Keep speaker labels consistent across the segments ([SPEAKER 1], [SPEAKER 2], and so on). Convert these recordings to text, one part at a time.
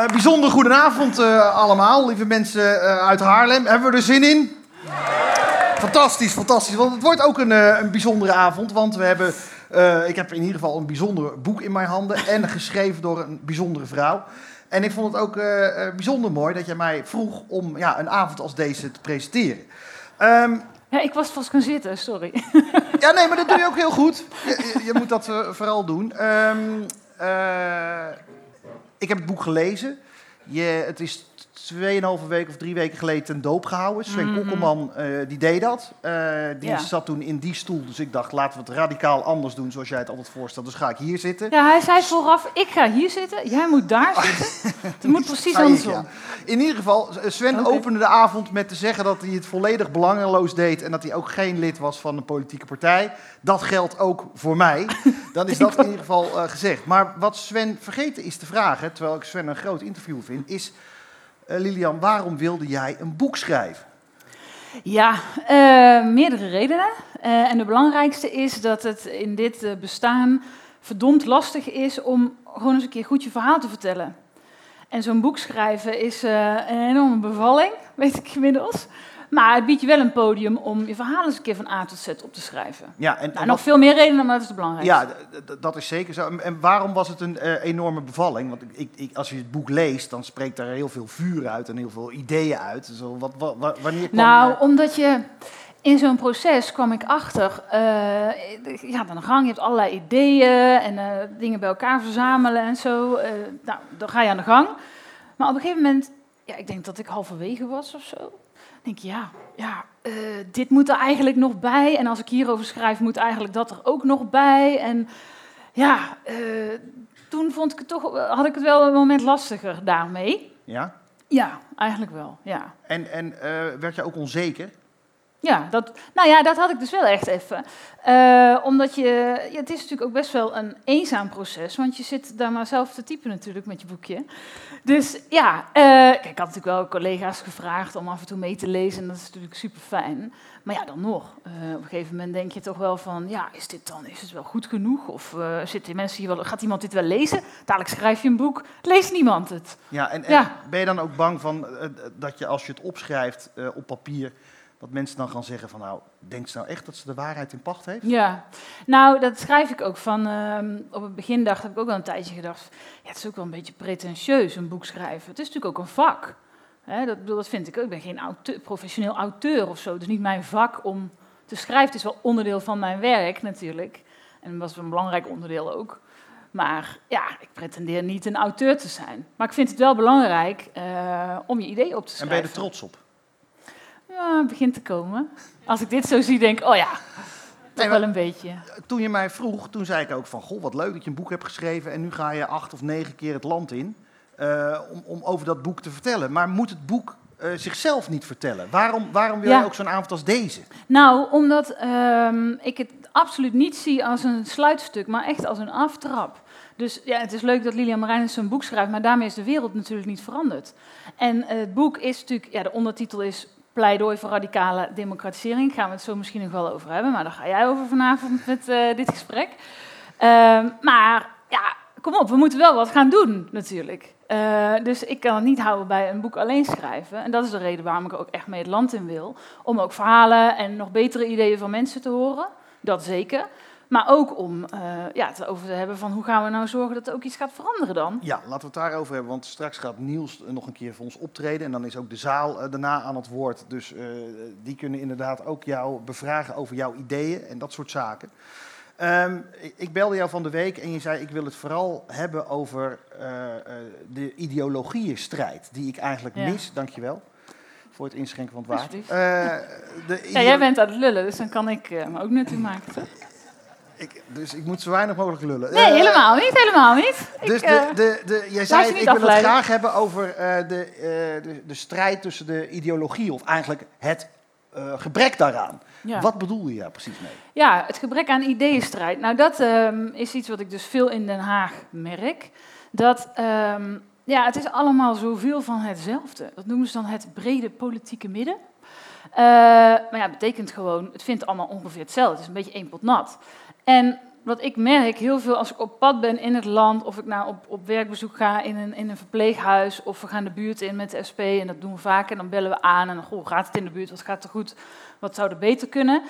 [SPEAKER 1] Uh, bijzonder goedenavond uh, allemaal, lieve mensen uh, uit Haarlem. Hebben we er zin in? Fantastisch, fantastisch. Want het wordt ook een, een bijzondere avond, want we hebben, ik heb in ieder geval een bijzonder boek in mijn handen en geschreven door een bijzondere vrouw. En ik vond het ook bijzonder mooi dat jij mij vroeg om ja, een avond als deze te presenteren.
[SPEAKER 2] Um, ja, ik was vast gaan zitten, sorry.
[SPEAKER 1] Ja, nee, maar dat doe je ook heel goed. Je, je, moet dat vooral doen. Um, ik heb het boek gelezen. Je, het is 2,5 weken of drie weken geleden een doop gehouden. Sven mm Kokkelman uh, die deed dat. Uh, die zat toen in die stoel. Dus ik dacht, laten we het radicaal anders doen zoals jij het altijd voorstelt. Dus ga ik hier zitten.
[SPEAKER 2] Ja, hij zei vooraf, ik ga hier zitten. Jij moet daar zitten. het moet precies andersom. Ja.
[SPEAKER 1] In ieder geval, Sven opende de avond met te zeggen dat hij het volledig belangeloos deed. En dat hij ook geen lid was van een politieke partij. Dat geldt ook voor mij. Dan is dat in ieder geval uh, gezegd. Maar wat Sven vergeten is te vragen, terwijl ik Sven een groot interview vind, is... Uh, Lilian, waarom wilde jij een boek schrijven?
[SPEAKER 2] Ja, uh, meerdere redenen. Uh, en de belangrijkste is dat het in dit bestaan verdomd lastig is om gewoon eens een keer goed je verhaal te vertellen. En zo'n boek schrijven is een enorme bevalling, weet ik inmiddels. Maar het biedt je wel een podium om je verhaal eens een keer van A tot Z op te schrijven. Ja, en, nou, nog veel meer redenen, maar dat is het belangrijkste.
[SPEAKER 1] Ja, dat is zeker zo. En waarom was het een uh, enorme bevalling? Want ik, ik, als je het boek leest, dan spreekt daar heel veel vuur uit en heel veel ideeën uit. Zo, wat, wat, wanneer kwam
[SPEAKER 2] nou, omdat je... In zo'n proces kwam ik achter, uh, ja, dan gang, je hebt allerlei ideeën en uh, dingen bij elkaar verzamelen en zo. Uh, nou, dan ga je aan de gang. Maar op een gegeven moment, ja, ik denk dat ik halverwege was of zo denk je, ja, ja uh, dit moet er eigenlijk nog bij. En als ik hierover schrijf, moet eigenlijk dat er ook nog bij. En ja, uh, toen vond ik het toch, had ik het wel een moment lastiger daarmee.
[SPEAKER 1] Ja?
[SPEAKER 2] Ja, eigenlijk wel, ja.
[SPEAKER 1] En, en werd je ook onzeker?
[SPEAKER 2] Ja, dat, nou ja, dat had ik dus wel echt even. Uh, omdat je, ja, het is natuurlijk ook best wel een eenzaam proces, want je zit daar maar zelf te typen natuurlijk met je boekje. Dus ja, uh, kijk, ik had natuurlijk wel collega's gevraagd om af en toe mee te lezen en dat is natuurlijk super fijn. Maar ja, dan nog. Uh, op een gegeven moment denk je toch wel van, ja, is dit dan, is het wel goed genoeg? Of zitten mensen hier wel, gaat iemand dit wel lezen? Dadelijk schrijf je een boek, leest niemand het.
[SPEAKER 1] Ja, en, en ja. ben je dan ook bang van dat je als je het opschrijft op papier dat mensen dan gaan zeggen van nou, denkt ze nou echt dat ze de waarheid in pacht heeft?
[SPEAKER 2] Ja, nou dat schrijf ik ook van, uh, op het begin dacht, heb ik ook wel een tijdje gedacht, ja, het is ook wel een beetje pretentieus een boek schrijven. Het is natuurlijk ook een vak. Hè, dat, dat vind ik ook. Ik ben geen auteur, professioneel auteur of zo, dus niet mijn vak om te schrijven. Het is wel onderdeel van mijn werk natuurlijk. En dat was een belangrijk onderdeel ook. Maar ja, ik pretendeer niet een auteur te zijn. Maar ik vind het wel belangrijk uh, om je idee op te schrijven.
[SPEAKER 1] En ben je er trots op?
[SPEAKER 2] Ja, het begint te komen. Als ik dit zo zie, denk ik, oh ja, toch wel een beetje.
[SPEAKER 1] Toen je mij vroeg, toen zei ik ook van, goh, wat leuk dat je een boek hebt geschreven en nu ga je acht of negen keer het land in uh, om, om over dat boek te vertellen. Maar moet het boek uh, zichzelf niet vertellen? Waarom, waarom wil je ook zo'n avond als deze?
[SPEAKER 2] Nou, omdat um, ik het absoluut niet zie als een sluitstuk, maar echt als een aftrap. Dus ja, het is leuk dat Lilian Marijnis een boek schrijft, maar daarmee is de wereld natuurlijk niet veranderd. En het boek is natuurlijk, ja, de ondertitel is pleidooi voor radicale democratisering. Daar gaan we het zo misschien nog wel over hebben, maar daar ga jij over vanavond met uh, dit gesprek. Uh, maar ja, kom op, we moeten wel wat gaan doen natuurlijk. Uh, dus ik kan het niet houden bij een boek alleen schrijven. En dat is de reden waarom ik er ook echt mee het land in wil. Om ook verhalen en nog betere ideeën van mensen te horen. Dat zeker. Maar ook om uh, ja, het over te hebben van hoe gaan we nou zorgen dat er ook iets gaat veranderen dan?
[SPEAKER 1] Ja, laten we het daarover hebben. Want straks gaat Niels nog een keer voor ons optreden. En dan is ook de zaal uh, daarna aan het woord. Dus uh, die kunnen inderdaad ook jou bevragen over jouw ideeën en dat soort zaken. Um, ik belde jou van de week en je zei: Ik wil het vooral hebben over de ideologieënstrijd. Die ik eigenlijk ja. mis. Dankjewel voor het inschenken van het water.
[SPEAKER 2] ja, jij bent aan het lullen, dus dan kan ik me ook nuttig maken. Toch?
[SPEAKER 1] Ik, dus ik moet zo weinig mogelijk lullen.
[SPEAKER 2] Nee, uh, helemaal niet, helemaal niet.
[SPEAKER 1] Dus ik, de, eh, de, de, jij zei, ik wil het graag hebben over uh, de, de, de strijd tussen de ideologie, of eigenlijk het gebrek daaraan. Ja. Wat bedoel je daar precies mee?
[SPEAKER 2] Ja, het gebrek aan ideeënstrijd. Nou, dat um, is iets wat ik dus veel in Den Haag merk. Dat, um, ja, het is allemaal zoveel van hetzelfde. Dat noemen ze dan het brede politieke midden. Uh, maar ja, betekent gewoon, het vindt allemaal ongeveer hetzelfde. Het is een beetje één pot nat. En wat ik merk, heel veel als ik op pad ben in het land, of ik nou op, op werkbezoek ga in een, in een verpleeghuis, of we gaan de buurt in met de SP, en dat doen we vaak, en dan bellen we aan en dan, gaat het in de buurt, wat gaat er goed, wat zou er beter kunnen?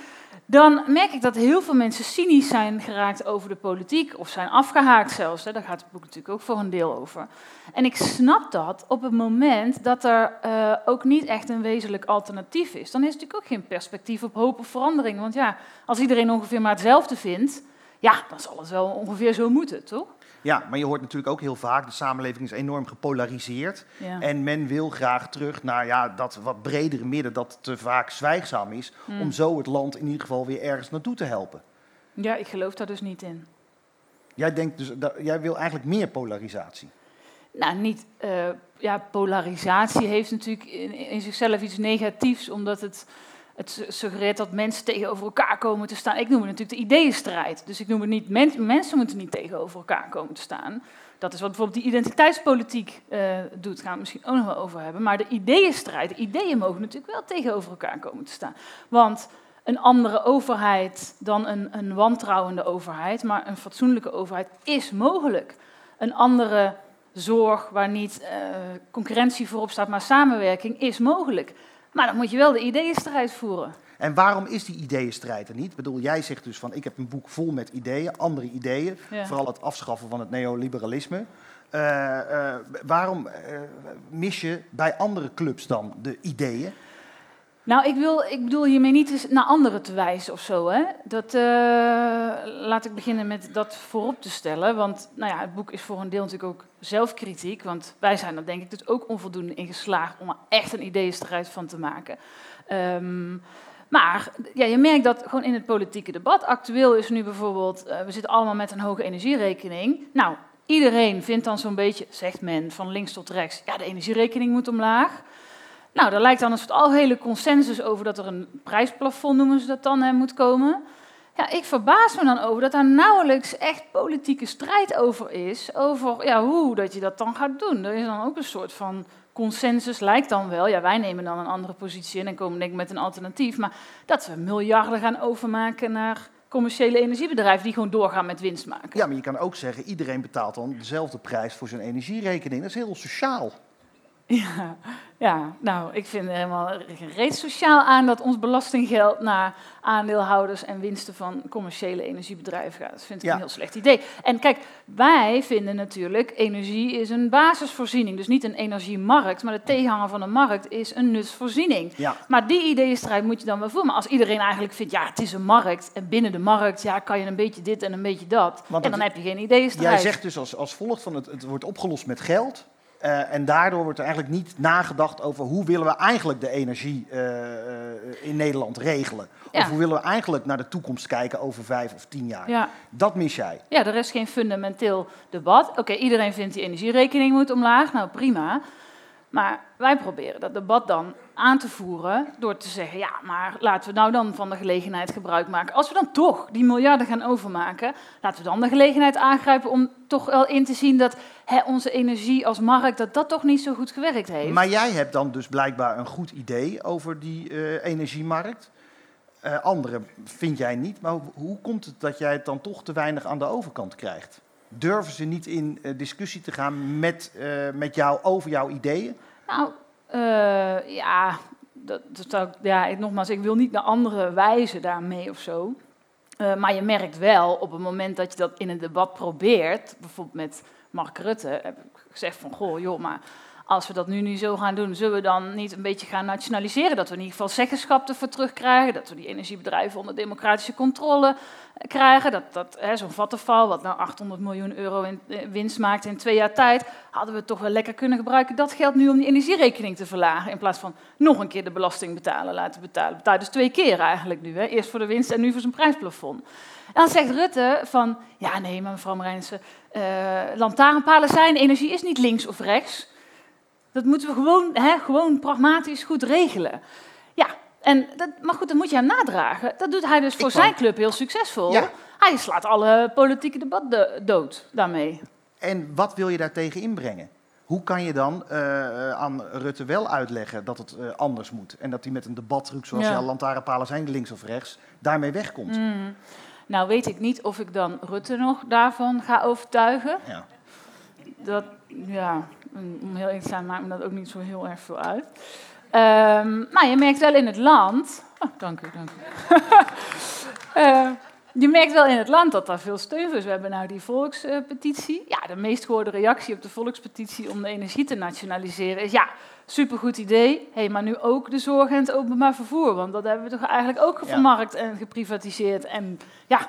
[SPEAKER 2] Dan merk ik dat heel veel mensen cynisch zijn geraakt over de politiek, of zijn afgehaakt zelfs. Hè. Daar gaat het boek natuurlijk ook voor een deel over. En ik snap dat op het moment dat er uh, ook niet echt een wezenlijk alternatief is. Dan is natuurlijk ook geen perspectief op hoop of verandering. Want ja, als iedereen ongeveer maar hetzelfde vindt, ja, dan zal het wel ongeveer zo moeten, toch?
[SPEAKER 1] Ja, maar je hoort natuurlijk ook heel vaak, de samenleving is enorm gepolariseerd. En men wil graag terug naar ja, dat wat bredere midden dat te vaak zwijgzaam is. Hmm. Om zo het land in ieder geval weer ergens naartoe te helpen.
[SPEAKER 2] Ja, ik geloof daar dus niet in.
[SPEAKER 1] Jij, denkt dus, dat, jij wil eigenlijk meer polarisatie?
[SPEAKER 2] Nou, niet. Uh, ja, polarisatie heeft natuurlijk in, in zichzelf iets negatiefs, omdat het het suggereert dat mensen tegenover elkaar komen te staan. Ik noem het natuurlijk de ideeënstrijd. Dus ik noem het niet, mensen moeten niet tegenover elkaar komen te staan. Dat is wat bijvoorbeeld die identiteitspolitiek uh, doet, daar gaan we het misschien ook nog wel over hebben. Maar de ideeënstrijd, de ideeën mogen natuurlijk wel tegenover elkaar komen te staan. Want een andere overheid dan een, een wantrouwende overheid, maar een fatsoenlijke overheid is mogelijk. Een andere zorg waar niet uh, concurrentie voorop staat, maar samenwerking is mogelijk. Maar dan moet je wel de ideeënstrijd voeren.
[SPEAKER 1] En waarom is die ideeënstrijd er niet? Ik bedoel, jij zegt dus van ik heb een boek vol met ideeën, andere ideeën. Vooral het afschaffen van het neoliberalisme. Uh, waarom uh, mis je bij andere clubs dan de ideeën?
[SPEAKER 2] Nou, ik, wil, ik bedoel hiermee niet naar anderen te wijzen of zo. Hè? Dat, laat ik beginnen met dat voorop te stellen. Want nou ja, het boek is voor een deel natuurlijk ook zelfkritiek. Want wij zijn er denk ik dus ook onvoldoende in geslaagd om er echt een ideeënstrijd van te maken. Um, maar ja, je merkt dat gewoon in het politieke debat. Actueel is nu bijvoorbeeld, uh, we zitten allemaal met een hoge energierekening. Nou, iedereen vindt dan zo'n beetje, zegt men, van links tot rechts, ja, de energierekening moet omlaag. Nou, daar lijkt dan een soort algehele consensus over dat er een prijsplafond, noemen ze dat dan, moet komen. Ja, ik verbaas me dan over dat daar nauwelijks echt politieke strijd over is. Over ja, hoe dat je dat dan gaat doen. Er is dan ook een soort van consensus, lijkt dan wel. Ja, wij nemen dan een andere positie in en komen denk ik met een alternatief. Maar dat we miljarden gaan overmaken naar commerciële energiebedrijven die gewoon doorgaan met winst maken.
[SPEAKER 1] Ja, maar je kan ook zeggen, iedereen betaalt dan dezelfde prijs voor zijn energierekening. Dat is heel sociaal.
[SPEAKER 2] Ja, ja, nou, ik vind helemaal reeds sociaal aan dat ons belastinggeld naar aandeelhouders en winsten van commerciële energiebedrijven gaat. Dat vind ik een heel slecht idee. En kijk, wij vinden natuurlijk, energie is een basisvoorziening. Dus niet een energiemarkt, maar de tegenhanger van een markt is een nutsvoorziening. Ja. Maar die ideeënstrijd moet je dan wel voelen. Maar als iedereen eigenlijk vindt, ja, het is een markt. En binnen de markt, ja, kan je een beetje dit en een beetje dat. en dan heb je geen ideeënstrijd.
[SPEAKER 1] Jij zegt dus als, als volgt van het, het wordt opgelost met geld. Uh, en daardoor wordt er eigenlijk niet nagedacht over hoe willen we eigenlijk de energie uh, uh, in Nederland regelen. Ja. Of hoe willen we eigenlijk naar de toekomst kijken over vijf of tien jaar. Ja. Dat mis jij.
[SPEAKER 2] Ja, er is geen fundamenteel debat. Oké, iedereen vindt die energierekening moet omlaag. Nou, prima. Maar wij proberen dat debat dan aan te voeren door te zeggen, ja, maar laten we nou dan van de gelegenheid gebruik maken. Als we dan toch die miljarden gaan overmaken, laten we dan de gelegenheid aangrijpen om toch wel in te zien dat hè, onze energie als markt, dat dat toch niet zo goed gewerkt heeft.
[SPEAKER 1] Maar jij hebt dan dus blijkbaar een goed idee over die uh, energiemarkt. Uh, anderen vind jij niet, maar hoe komt het dat jij het dan toch te weinig aan de overkant krijgt? Durven ze niet in uh, discussie te gaan met, met jou over jouw ideeën?
[SPEAKER 2] Nou, uh, ja, dat, dat, ja, ik, nogmaals, ik wil niet naar andere wijzen daarmee of zo. Maar je merkt wel op het moment dat je dat in een debat probeert, bijvoorbeeld met Mark Rutte, heb ik gezegd van, goh, joh, maar als we dat nu niet zo gaan doen, zullen we dan niet een beetje gaan nationaliseren? Dat we in ieder geval zeggenschap ervoor terugkrijgen, dat we die energiebedrijven onder democratische controle eh, krijgen. Dat, dat zo'n Vattenfall, wat nou 800 miljoen euro in, eh, winst maakt in twee jaar tijd, hadden we toch wel lekker kunnen gebruiken dat geld nu om die energierekening te verlagen. In plaats van nog een keer de belasting betalen, laten betalen. Betaal dus twee keer eigenlijk nu. Hè? Eerst voor de winst en nu voor zijn prijsplafond. En dan zegt Rutte van, ja nee, maar mevrouw Marijnissen, uh, lantaarnpalen zijn, energie is niet links of rechts. Dat moeten we gewoon, hè, gewoon pragmatisch goed regelen. Ja, en dat, maar goed, dat moet je hem nadragen. Dat doet hij dus voor zijn club heel succesvol. Ja. Hij slaat alle politieke debat dood daarmee.
[SPEAKER 1] En wat wil je daartegen inbrengen? Hoe kan je dan uh, aan Rutte wel uitleggen dat het uh, anders moet? En dat hij met een debattruc zoals ja. ja lantaarnpalen zijn, links of rechts, daarmee wegkomt?
[SPEAKER 2] Mm. Nou weet ik niet of ik dan Rutte nog daarvan ga overtuigen.
[SPEAKER 1] Ja.
[SPEAKER 2] Dat, ja, om heel eerlijk te zijn, maakt me dat ook niet zo heel erg veel uit. Um, maar je merkt wel in het land. Oh, dank u, dank u. uh, je merkt wel in het land dat daar veel steun is. We hebben nou die volkspetitie. Ja, de meest gehoorde reactie op de volkspetitie om de energie te nationaliseren is: ja, supergoed idee. Hey, maar nu ook de zorg en het openbaar vervoer. Want dat hebben we toch eigenlijk ook vermarkt en geprivatiseerd. En ja,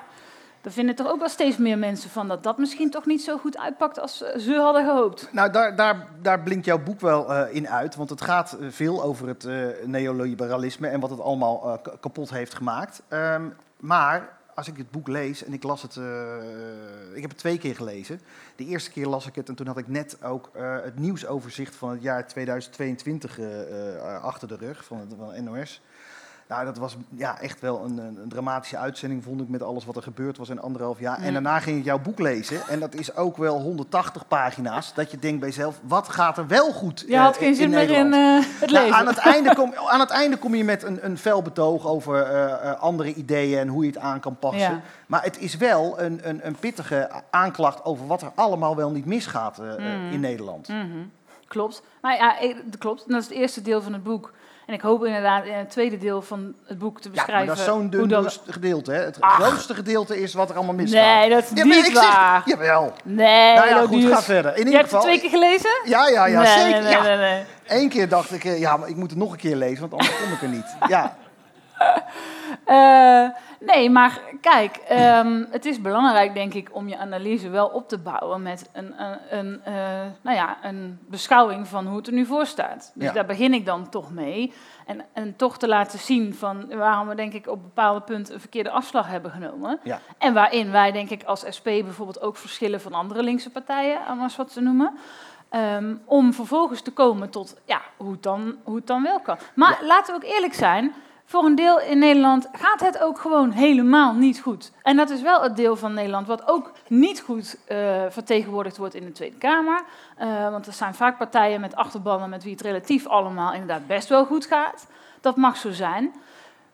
[SPEAKER 2] daar vinden toch ook wel steeds meer mensen van dat dat misschien toch niet zo goed uitpakt als ze hadden gehoopt.
[SPEAKER 1] Nou, daar, daar, daar blinkt jouw boek wel uh, in uit, want het gaat uh, veel over het uh, neoliberalisme en wat het allemaal kapot heeft gemaakt. Um, maar als ik het boek lees, en ik las het, ik heb het twee keer gelezen. De eerste keer las ik het en toen had ik net ook het nieuwsoverzicht van het jaar 2022 achter de rug van, van NOS. Nou, dat was ja, echt wel een, een, dramatische uitzending, vond ik, met alles wat er gebeurd was in anderhalf jaar. En daarna ging ik jouw boek lezen. En dat is ook wel 180 pagina's. Dat je denkt bij jezelf, wat gaat er wel goed
[SPEAKER 2] Je had geen zin meer in uh, het
[SPEAKER 1] nou, lezen. aan, het einde kom, aan het einde kom je met een, een fel betoog over uh, andere ideeën en hoe je het aan kan passen. Ja. Maar het is wel een, een, een, pittige aanklacht over wat er allemaal wel niet misgaat mm. in Nederland.
[SPEAKER 2] Mm -hmm. Klopt. Maar ja, klopt. dat is het eerste deel van het boek. En ik hoop inderdaad in het tweede deel van het boek te beschrijven. Ja,
[SPEAKER 1] maar dat is zo'n dun dat... gedeelte. Hè? Het grootste gedeelte is wat er allemaal misgaat.
[SPEAKER 2] Nee, dat is ja, niet ik waar.
[SPEAKER 1] Zeg, jawel.
[SPEAKER 2] Nee,
[SPEAKER 1] nou ja, goed, ga verder. In
[SPEAKER 2] ieder
[SPEAKER 1] Je hebt
[SPEAKER 2] het twee keer gelezen?
[SPEAKER 1] Ja, ja, ja,
[SPEAKER 2] nee,
[SPEAKER 1] zeker.
[SPEAKER 2] Nee, nee, nee,
[SPEAKER 1] Eén keer dacht ik, eh, ja, maar ik moet het nog een keer lezen, want anders kom ik er niet. Ja.
[SPEAKER 2] Uh, nee, maar kijk, um, het is belangrijk, denk ik, om je analyse wel op te bouwen met een, een, een uh, nou ja, een beschouwing van hoe het er nu voor staat. Dus ja. daar begin ik dan toch mee. En, en toch te laten zien van waarom we denk ik op bepaalde punten een verkeerde afslag hebben genomen.
[SPEAKER 1] Ja.
[SPEAKER 2] En waarin wij denk ik als SP bijvoorbeeld ook verschillen van andere linkse partijen, om maar wat te noemen. Um, om vervolgens te komen tot ja, hoe, het dan, hoe het dan wel kan. Maar ja. laten we ook eerlijk zijn voor een deel in Nederland gaat het ook gewoon helemaal niet goed. En dat is wel het deel van Nederland wat ook niet goed uh, vertegenwoordigd wordt in de Tweede Kamer. Uh, want er zijn vaak partijen met achterbannen met wie het relatief allemaal inderdaad best wel goed gaat. Dat mag zo zijn.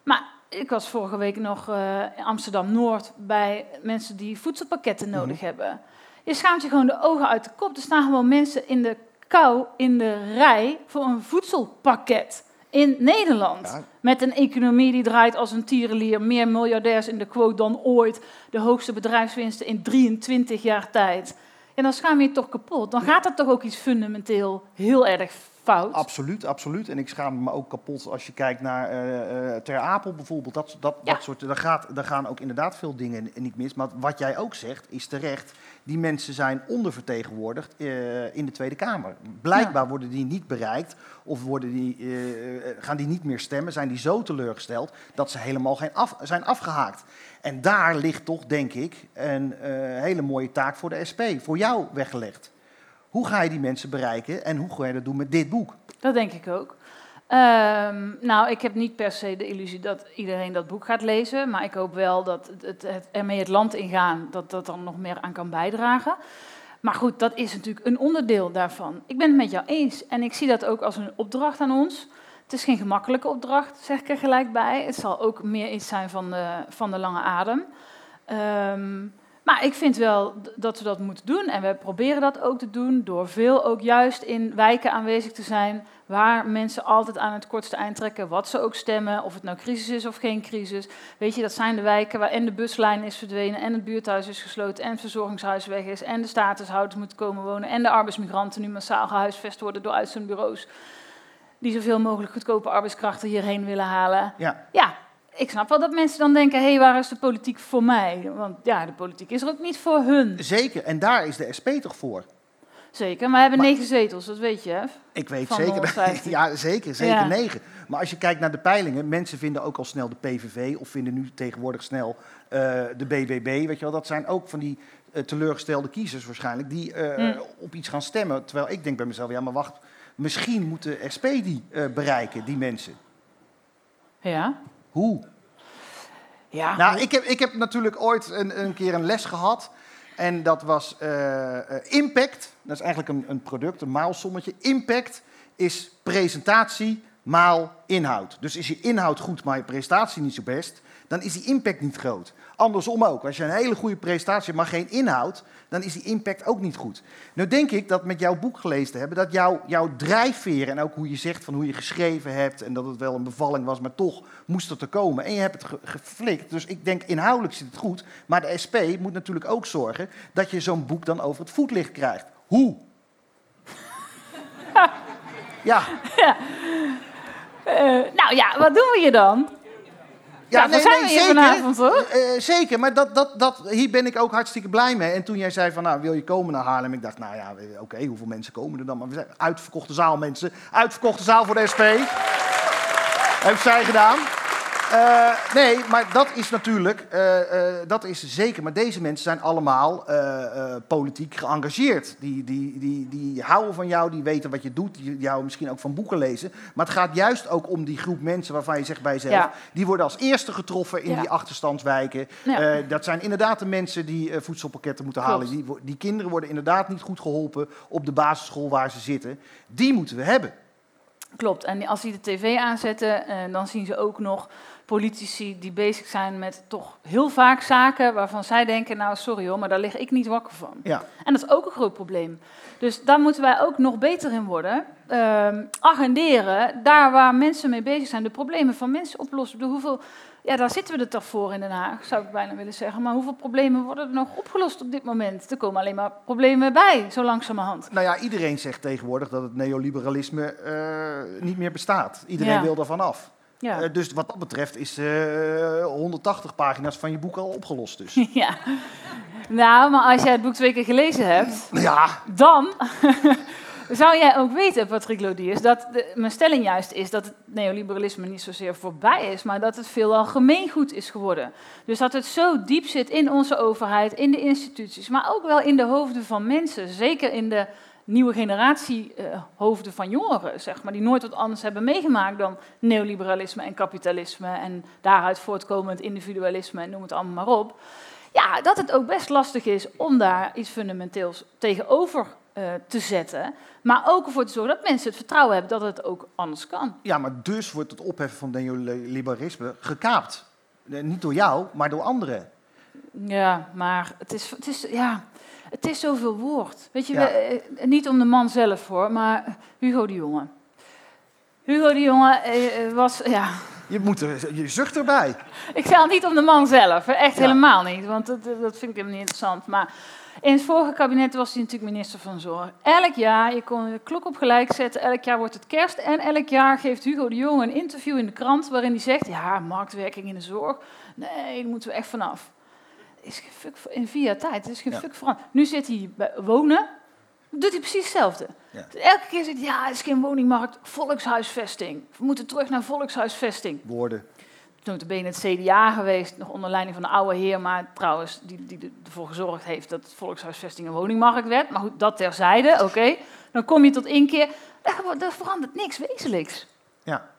[SPEAKER 2] Maar ik was vorige week nog uh, in Amsterdam-Noord bij mensen die voedselpakketten nodig mm -hmm. hebben. Je schaamt je gewoon de ogen uit de kop. Er staan gewoon mensen in de kou in de rij voor een voedselpakket in Nederland. Ja. Met een economie die draait als een tierenlier, meer miljardairs in de quote dan ooit, de hoogste bedrijfswinsten in 23 jaar tijd. En dan schaam je je toch kapot. Dan gaat er toch ook iets fundamenteel heel erg fout.
[SPEAKER 1] Absoluut, absoluut. En ik schaam me ook kapot als je kijkt naar uh, Ter Apel bijvoorbeeld. Dat, dat, ja. dat soort, daar, gaat, daar gaan ook inderdaad veel dingen niet mis. Maar wat jij ook zegt, is terecht. Die mensen zijn ondervertegenwoordigd uh, in de Tweede Kamer. Blijkbaar ja. worden die niet bereikt of worden die, uh, gaan die niet meer stemmen. Zijn die zo teleurgesteld dat ze helemaal geen af, zijn afgehaakt. En daar ligt toch, denk ik, een hele mooie taak voor de SP, voor jou weggelegd. Hoe ga je die mensen bereiken en hoe ga je dat doen met dit boek?
[SPEAKER 2] Dat denk ik ook. Um, nou, ik heb niet per se de illusie dat iedereen dat boek gaat lezen, maar ik hoop wel dat het, het, ermee het land ingaan, dat dat dan nog meer aan kan bijdragen. Maar goed, dat is natuurlijk een onderdeel daarvan. Ik ben het met jou eens en ik zie dat ook als een opdracht aan ons. Het is geen gemakkelijke opdracht, zeg ik er gelijk bij. Het zal ook meer iets zijn van de, van de lange adem. Um, maar ik vind wel dat we dat moeten doen. En we proberen dat ook te doen door veel ook juist in wijken aanwezig te zijn. Waar mensen altijd aan het kortste eind trekken, wat ze ook stemmen. Of het nou crisis is of geen crisis. Weet je, dat zijn de wijken waar en de buslijn is verdwenen. En het buurthuis is gesloten. En het verzorgingshuis weg is. En de statushouders moeten komen wonen. En de arbeidsmigranten nu massaal gehuisvest worden door uitzendbureaus. Die zoveel mogelijk goedkope arbeidskrachten hierheen willen halen.
[SPEAKER 1] Ja.
[SPEAKER 2] ja, ik snap wel dat mensen dan denken: hé, hey, waar is de politiek voor mij? Want ja, de politiek is er ook niet voor hun.
[SPEAKER 1] Zeker, en daar is de SP toch voor?
[SPEAKER 2] Zeker, maar we hebben maar, negen zetels, dat weet je, hè?
[SPEAKER 1] Ik weet zeker. ja, zeker, zeker ja. negen. Maar als je kijkt naar de peilingen, mensen vinden ook al snel de PVV of vinden nu tegenwoordig snel uh, de BBB, weet je wel. Dat zijn ook van die uh, teleurgestelde kiezers waarschijnlijk die uh, mm. op iets gaan stemmen. Terwijl ik denk bij mezelf, ja, maar wacht, misschien moet de SP die bereiken, die mensen.
[SPEAKER 2] Ja.
[SPEAKER 1] Hoe?
[SPEAKER 2] Ja.
[SPEAKER 1] Nou, ik heb, ik heb natuurlijk ooit een, een keer een les gehad. En dat was uh, impact. Dat is eigenlijk een, een product, een maalsommetje. Impact is presentatie maal inhoud. Dus is je inhoud goed, maar je presentatie niet zo best, dan is die impact niet groot. Andersom ook. Als je een hele goede presentatie hebt, maar geen inhoud, dan is die impact ook niet goed. Nou denk ik dat met jouw boek gelezen te hebben, dat jouw, jouw drijfveer en ook hoe je zegt van hoe je geschreven hebt en dat het wel een bevalling was, maar toch moest het er komen. En je hebt het ge- geflikt. Dus ik denk inhoudelijk zit het goed. Maar de SP moet natuurlijk ook zorgen dat je zo'n boek dan over het voetlicht krijgt. Hoe? Ja,
[SPEAKER 2] Eh, nou ja, wat doen we hier dan? Ja, daar zijn we hier vanavond, hoor.
[SPEAKER 1] Eh, zeker, maar dat, dat, dat, hier ben ik ook hartstikke blij mee. En toen jij zei van, nou, wil je komen naar Haarlem? Ik dacht, nou ja, eh, oké, hoeveel mensen komen er dan? Maar we zijn uitverkochte zaal, mensen. Uitverkochte zaal voor de SP. Heeft zij gedaan. Eh, nee, maar dat is natuurlijk, eh, eh, dat is zeker. Maar deze mensen zijn allemaal politiek geëngageerd. Die, die, die, die houden van jou, die weten wat je doet. Die, die houden misschien ook van boeken lezen. Maar het gaat juist ook om die groep mensen waarvan je zegt bij jezelf...
[SPEAKER 2] Ja.
[SPEAKER 1] die worden als eerste getroffen in
[SPEAKER 2] Ja.
[SPEAKER 1] die achterstandswijken.
[SPEAKER 2] Ja.
[SPEAKER 1] Dat zijn inderdaad de mensen die voedselpakketten moeten
[SPEAKER 2] Klopt.
[SPEAKER 1] halen. Die, die kinderen worden inderdaad niet goed geholpen op de basisschool waar ze zitten. Die moeten we hebben.
[SPEAKER 2] Klopt. En als die de tv aanzetten, dan zien ze ook nog politici die bezig zijn met toch heel vaak zaken waarvan zij denken, nou sorry hoor, maar daar lig ik niet wakker van.
[SPEAKER 1] Ja.
[SPEAKER 2] En dat is ook een groot probleem. Dus daar moeten wij ook nog beter in worden. Ehm, agenderen, daar waar mensen mee bezig zijn, de problemen van mensen oplossen. Bedoel, hoeveel, ja, daar zitten we er toch voor in Den Haag, zou ik bijna willen zeggen. Maar hoeveel problemen worden er nog opgelost op dit moment? Er komen alleen maar problemen bij, zo langzamerhand.
[SPEAKER 1] Nou ja, iedereen zegt tegenwoordig dat het neoliberalisme eh, niet meer bestaat. Iedereen
[SPEAKER 2] Ja.
[SPEAKER 1] wil daarvan af.
[SPEAKER 2] Ja.
[SPEAKER 1] Eh, dus wat dat betreft is eh 180 pagina's van je boek al opgelost. Dus.
[SPEAKER 2] ja. Nou, maar als jij het boek twee keer gelezen hebt,
[SPEAKER 1] ja,
[SPEAKER 2] dan zou jij ook weten, Patrick Lodiers, dat de, mijn stelling juist is dat het neoliberalisme niet zozeer voorbij is, maar dat het veelal gemeengoed is geworden. Dus dat het zo diep zit in onze overheid, in de instituties, maar ook wel in de hoofden van mensen, zeker in de nieuwe generatie eh, hoofden van jongeren, zeg maar, die nooit wat anders hebben meegemaakt dan neoliberalisme en kapitalisme en daaruit voortkomend individualisme en noem het allemaal maar op. Ja, dat het ook best lastig is om daar iets fundamenteels tegenover eh, te zetten. Maar ook ervoor te zorgen dat mensen het vertrouwen hebben dat het ook anders kan.
[SPEAKER 1] ja, maar dus wordt het opheffen van neoliberalisme gekaapt. Eh, niet door jou, maar door anderen.
[SPEAKER 2] Ja, maar het is, het is, ja, het is zoveel woord. Weet je,
[SPEAKER 1] Ja.
[SPEAKER 2] we, eh, niet om de man zelf hoor, maar Hugo de Jonge. Hugo de Jonge eh, eh, was, ja,
[SPEAKER 1] Je, moet er, je zucht erbij.
[SPEAKER 2] Ik ga niet om de man zelf, echt
[SPEAKER 1] Ja.
[SPEAKER 2] helemaal niet, want dat, dat vind ik helemaal niet interessant. Maar in het vorige kabinet was hij natuurlijk minister van Zorg. Elk jaar, je kon de klok op gelijk zetten, elk jaar wordt het kerst en elk jaar geeft Hugo de Jonge een interview in de krant waarin hij zegt, ja, marktwerking in de zorg, nee, daar moeten we echt vanaf. Is geen fuck in vier jaar tijd, is geen
[SPEAKER 1] Ja.
[SPEAKER 2] fuck veranderd. Nu zit hij bij wonen, doet hij precies hetzelfde.
[SPEAKER 1] Ja.
[SPEAKER 2] Elke keer zegt hij, ja, het is geen woningmarkt, volkshuisvesting. We moeten terug naar volkshuisvesting
[SPEAKER 1] Woorden.
[SPEAKER 2] notabene het CDA geweest, nog onder leiding van de oude heer, maar trouwens, die, die ervoor gezorgd heeft dat volkshuisvesting een woningmarkt werd. Maar goed, dat terzijde, oké. Dan kom je tot inkeer, daar, gewo- daar verandert niks wezenlijks.
[SPEAKER 1] Ja.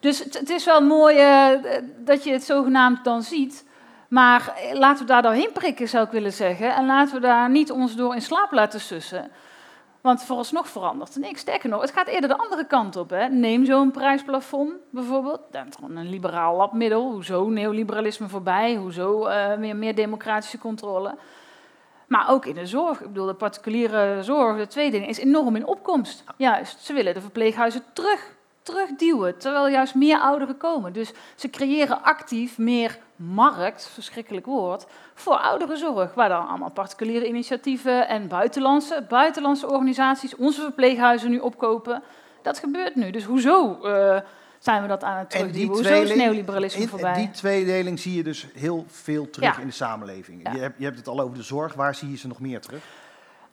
[SPEAKER 2] Dus het, het is wel mooi eh, dat je het zogenaamd dan ziet, maar eh, laten we daar doorheen prikken, zou ik willen zeggen. En laten we daar niet ons door in slaap laten sussen. Want vooralsnog verandert er niks. Sterker nog, het gaat eerder de andere kant op. Hè. Neem zo'n prijsplafond bijvoorbeeld. Dat is een liberaal labmiddel. Hoezo neoliberalisme voorbij? Hoezo eh, meer, meer democratische controle? Maar ook in de zorg. Ik bedoel, de particuliere zorg, de tweedeling, is enorm in opkomst. Juist, ze willen de verpleeghuizen terug, terugduwen, terwijl juist meer ouderen komen. Dus ze creëren actief meer markt, verschrikkelijk woord, voor ouderenzorg. Waar dan allemaal particuliere initiatieven en buitenlandse, buitenlandse organisaties onze verpleeghuizen nu opkopen. Dat gebeurt nu. Dus hoezo eh, zijn we dat aan het terugduwen? Hoezo is neoliberalisme
[SPEAKER 1] In-
[SPEAKER 2] voorbij?
[SPEAKER 1] Die tweedeling zie je dus heel veel terug
[SPEAKER 2] Ja.
[SPEAKER 1] in de samenleving.
[SPEAKER 2] Ja.
[SPEAKER 1] Je, hebt, je hebt het al over de zorg. Waar zie je ze nog meer terug?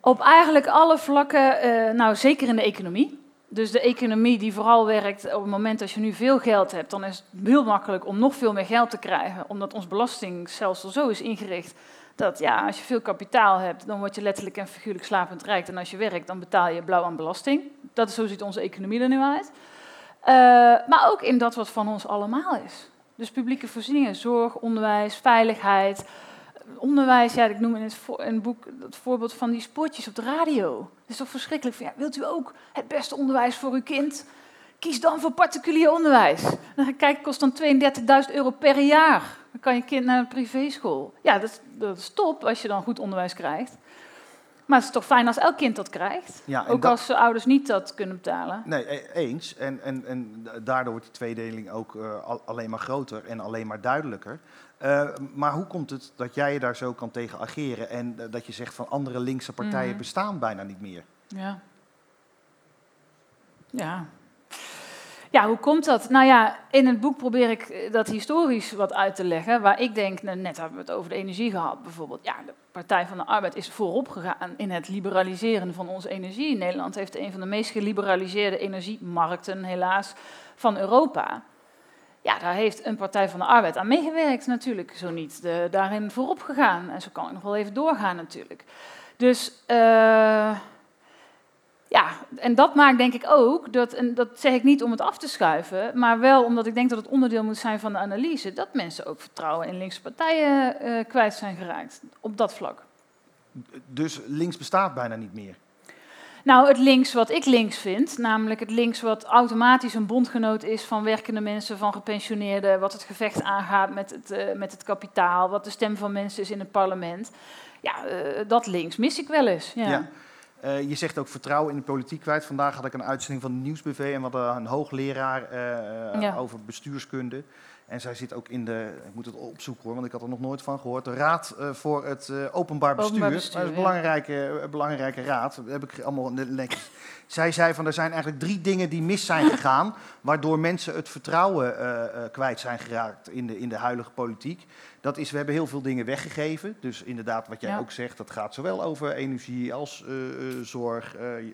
[SPEAKER 2] Op eigenlijk alle vlakken, eh, nou zeker in de economie. Dus de economie die vooral werkt op het moment dat je nu veel geld hebt, dan is het heel makkelijk om nog veel meer geld te krijgen, omdat ons belastingstelsel zo is ingericht dat ja, als je veel kapitaal hebt, dan word je letterlijk en figuurlijk slapend rijk. En als je werkt, dan betaal je blauw aan belasting. Dat is, zo ziet onze economie er nu uit. Eh, maar ook in dat wat van ons allemaal is. Dus publieke voorzieningen, zorg, onderwijs, veiligheid, onderwijs, ja, ik noem in het, het boek het voorbeeld van die spotjes op de radio. Het is toch verschrikkelijk. Van, ja, wilt u ook het beste onderwijs voor uw kind? kies dan voor particulier onderwijs. Dan kijken, kost dan 32.000 euro per jaar. Dan kan je kind naar een privéschool. Ja, dat is, dat is top als je dan goed onderwijs krijgt. Maar het is toch fijn als elk kind dat krijgt?
[SPEAKER 1] Ja,
[SPEAKER 2] ook
[SPEAKER 1] dat-
[SPEAKER 2] als ouders niet dat kunnen betalen.
[SPEAKER 1] Nee, e- eens. En, en, en daardoor wordt die tweedeling ook eh, al- alleen maar groter en alleen maar duidelijker. Eh, maar hoe komt het dat jij daar zo kan tegen ageren en eh, dat je zegt van andere linkse partijen
[SPEAKER 2] Mhm.
[SPEAKER 1] bestaan bijna niet meer?
[SPEAKER 2] Ja. Ja. Ja, hoe komt dat? Nou ja, in het boek probeer ik eh, dat historisch wat uit te leggen. Waar ik denk, nou, net hebben we het over de energie gehad bijvoorbeeld. Ja, de Partij van de Arbeid is voorop gegaan in het liberaliseren van onze energie. Nederland heeft een van de meest geliberaliseerde energiemarkten, helaas, van Europa. Ja, daar heeft een Partij van de Arbeid aan meegewerkt natuurlijk, zo niet. De, daarin voorop gegaan. En zo kan ik nog wel even doorgaan natuurlijk. Dus eh, ja, en dat maakt denk ik ook, dat, en dat zeg ik niet om het af te schuiven, maar wel omdat ik denk dat het onderdeel moet zijn van de analyse, dat mensen ook vertrouwen in linkse partijen eh, kwijt zijn geraakt op dat vlak.
[SPEAKER 1] Dus links bestaat bijna niet meer.
[SPEAKER 2] Nou, het links wat ik links vind, namelijk het links wat automatisch een bondgenoot is van werkende mensen, van gepensioneerden, wat het gevecht aangaat met het, eh, met het kapitaal, wat de stem van mensen is in het parlement. Ja, eh, dat links mis ik wel eens. Ja.
[SPEAKER 1] Ja. Eh, je zegt ook vertrouwen in de politiek kwijt. Vandaag had ik een uitzending van de Nieuwsbv en we hadden een hoogleraar
[SPEAKER 2] Ja.
[SPEAKER 1] over bestuurskunde. En zij zit ook in de, ik moet het opzoeken hoor, want ik had er nog nooit van gehoord, de Raad eh, voor het eh, Openbaar Bestuur.
[SPEAKER 2] Openbaar Bestuur,
[SPEAKER 1] dat is een belangrijke, een belangrijke raad. Dat heb ik allemaal netjes. Zij zei van er zijn eigenlijk drie dingen die mis zijn gegaan, waardoor mensen het vertrouwen eh, eh, kwijt zijn geraakt in de, in de huidige politiek. Dat is, we hebben heel veel dingen weggegeven. Dus inderdaad, wat jij
[SPEAKER 2] Ja.
[SPEAKER 1] ook zegt, dat gaat zowel over energie als eh, eh, zorg, eh, eh,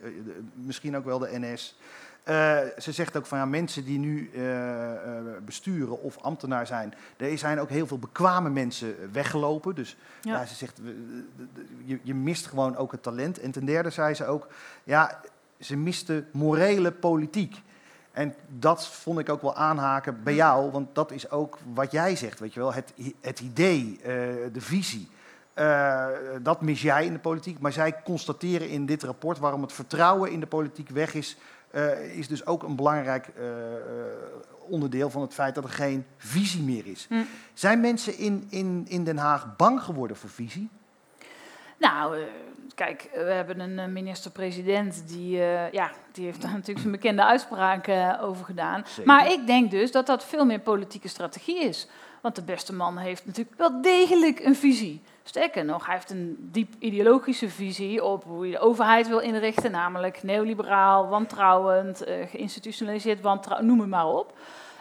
[SPEAKER 1] misschien ook wel de NS. Eh, ze zegt ook van ja, mensen die nu eh, eh, besturen of ambtenaar zijn, er zijn ook heel veel bekwame mensen weggelopen. Dus ja.
[SPEAKER 2] Ja.
[SPEAKER 1] ze zegt, je, je mist gewoon ook het talent. En ten derde zei ze ook, ja, ze miste morele politiek. En dat vond ik ook wel aanhaken bij jou, want dat is ook wat jij zegt, weet je wel. Het, het idee, de visie, dat mis jij in de politiek. Maar zij constateren in dit rapport waarom het vertrouwen in de politiek weg is, eh, is dus ook een belangrijk eh, eh, onderdeel van het feit dat er geen visie meer is.
[SPEAKER 2] Hm.
[SPEAKER 1] Zijn mensen in, in, in Den Haag bang geworden voor visie?
[SPEAKER 2] Nou, kijk, we hebben een minister-president die, ja, die heeft daar natuurlijk zijn bekende uitspraken over gedaan.
[SPEAKER 1] Zeker.
[SPEAKER 2] Maar ik denk dus dat dat veel meer politieke strategie is. Want de beste man heeft natuurlijk wel degelijk een visie. Sterker nog, hij heeft een diep ideologische visie op hoe je de overheid wil inrichten, namelijk neoliberaal, wantrouwend, eh, geïnstitutionaliseerd, wantrouwend, noem maar op.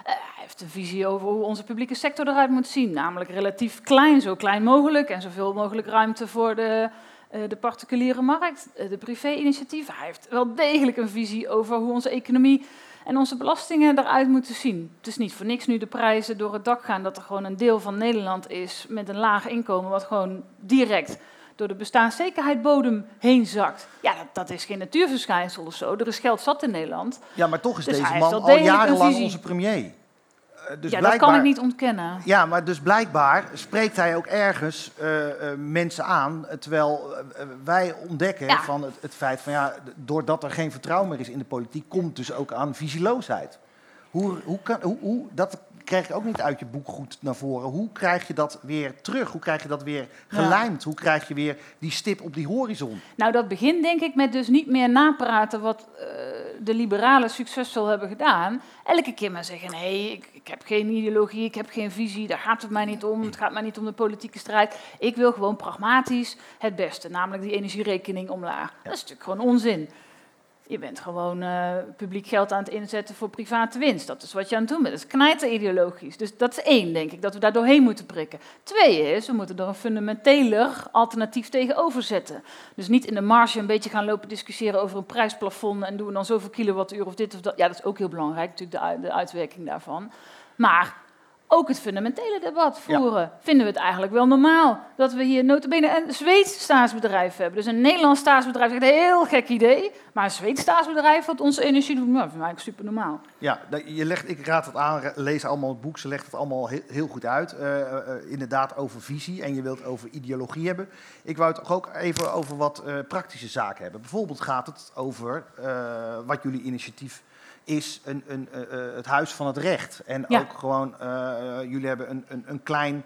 [SPEAKER 2] Eh, hij heeft een visie over hoe onze publieke sector eruit moet zien, namelijk relatief klein, zo klein mogelijk en zoveel mogelijk ruimte voor de, eh, de particuliere markt, de privé-initiatieven. Hij heeft wel degelijk een visie over hoe onze economie en onze belastingen eruit moeten zien. Het is niet voor niks nu de prijzen door het dak gaan dat er gewoon een deel van Nederland is met een laag inkomen wat gewoon direct door de bestaanszekerheidbodem heen zakt. Ja, dat, dat is geen natuurverschijnsel of zo. Er is geld zat in Nederland.
[SPEAKER 1] Ja, maar toch is
[SPEAKER 2] Dus
[SPEAKER 1] deze man al jarenlang onze premier. Eh, dus
[SPEAKER 2] ja, dat kan ik niet ontkennen.
[SPEAKER 1] Ja, maar dus blijkbaar spreekt hij ook ergens eh, eh, mensen aan. Terwijl wij ontdekken
[SPEAKER 2] Ja.
[SPEAKER 1] van het, het feit van ja, doordat er geen vertrouwen meer is in de politiek, komt dus ook aan visieloosheid. Hoe, hoe kan, hoe, hoe, dat krijg je ook niet uit je boek goed naar voren. Hoe krijg je dat weer terug? Hoe krijg je dat weer gelijmd? Hoe krijg je weer die stip op die horizon?
[SPEAKER 2] Nou, dat begint denk ik met dus niet meer napraten wat eh, de liberalen succesvol hebben gedaan. Elke keer maar zeggen, nee, ik, ik heb geen ideologie, ik heb geen visie, daar gaat het mij niet om. Het gaat mij niet om de politieke strijd. Ik wil gewoon pragmatisch het beste, namelijk die energierekening omlaag. Dat is natuurlijk gewoon onzin. Je bent gewoon eh, publiek geld aan het inzetten voor private winst. Dat is wat je aan het doen bent. Dat is knijter ideologisch. Dus dat is één, denk ik, dat we daar doorheen moeten prikken. Twee is, we moeten er een fundamenteler alternatief tegenover zetten. Dus niet in de marge een beetje gaan lopen discussiëren over een prijsplafond en doen we dan zoveel kilowattuur of dit of dat. Ja, dat is ook heel belangrijk, natuurlijk de, de uitwerking daarvan. Maar ook het fundamentele debat voeren. Vinden we het eigenlijk wel normaal dat we hier notabene een Zweeds staatsbedrijf hebben? Dus een Nederlands staatsbedrijf, een heel gek idee. Maar een Zweeds staatsbedrijf wat onze energie doet, nou, dat vind ik eigenlijk super normaal.
[SPEAKER 1] Ja, je legt, ik raad het aan, lees allemaal het boek, ze legt het allemaal heel, heel goed uit. Uh, uh, inderdaad over visie en je wilt over ideologie hebben. Ik wou het ook even over wat uh, praktische zaken hebben. Bijvoorbeeld gaat het over wat jullie initiatief is een, een, uh, het huis van het recht. En ja. ook gewoon, uh, jullie hebben een, een, een klein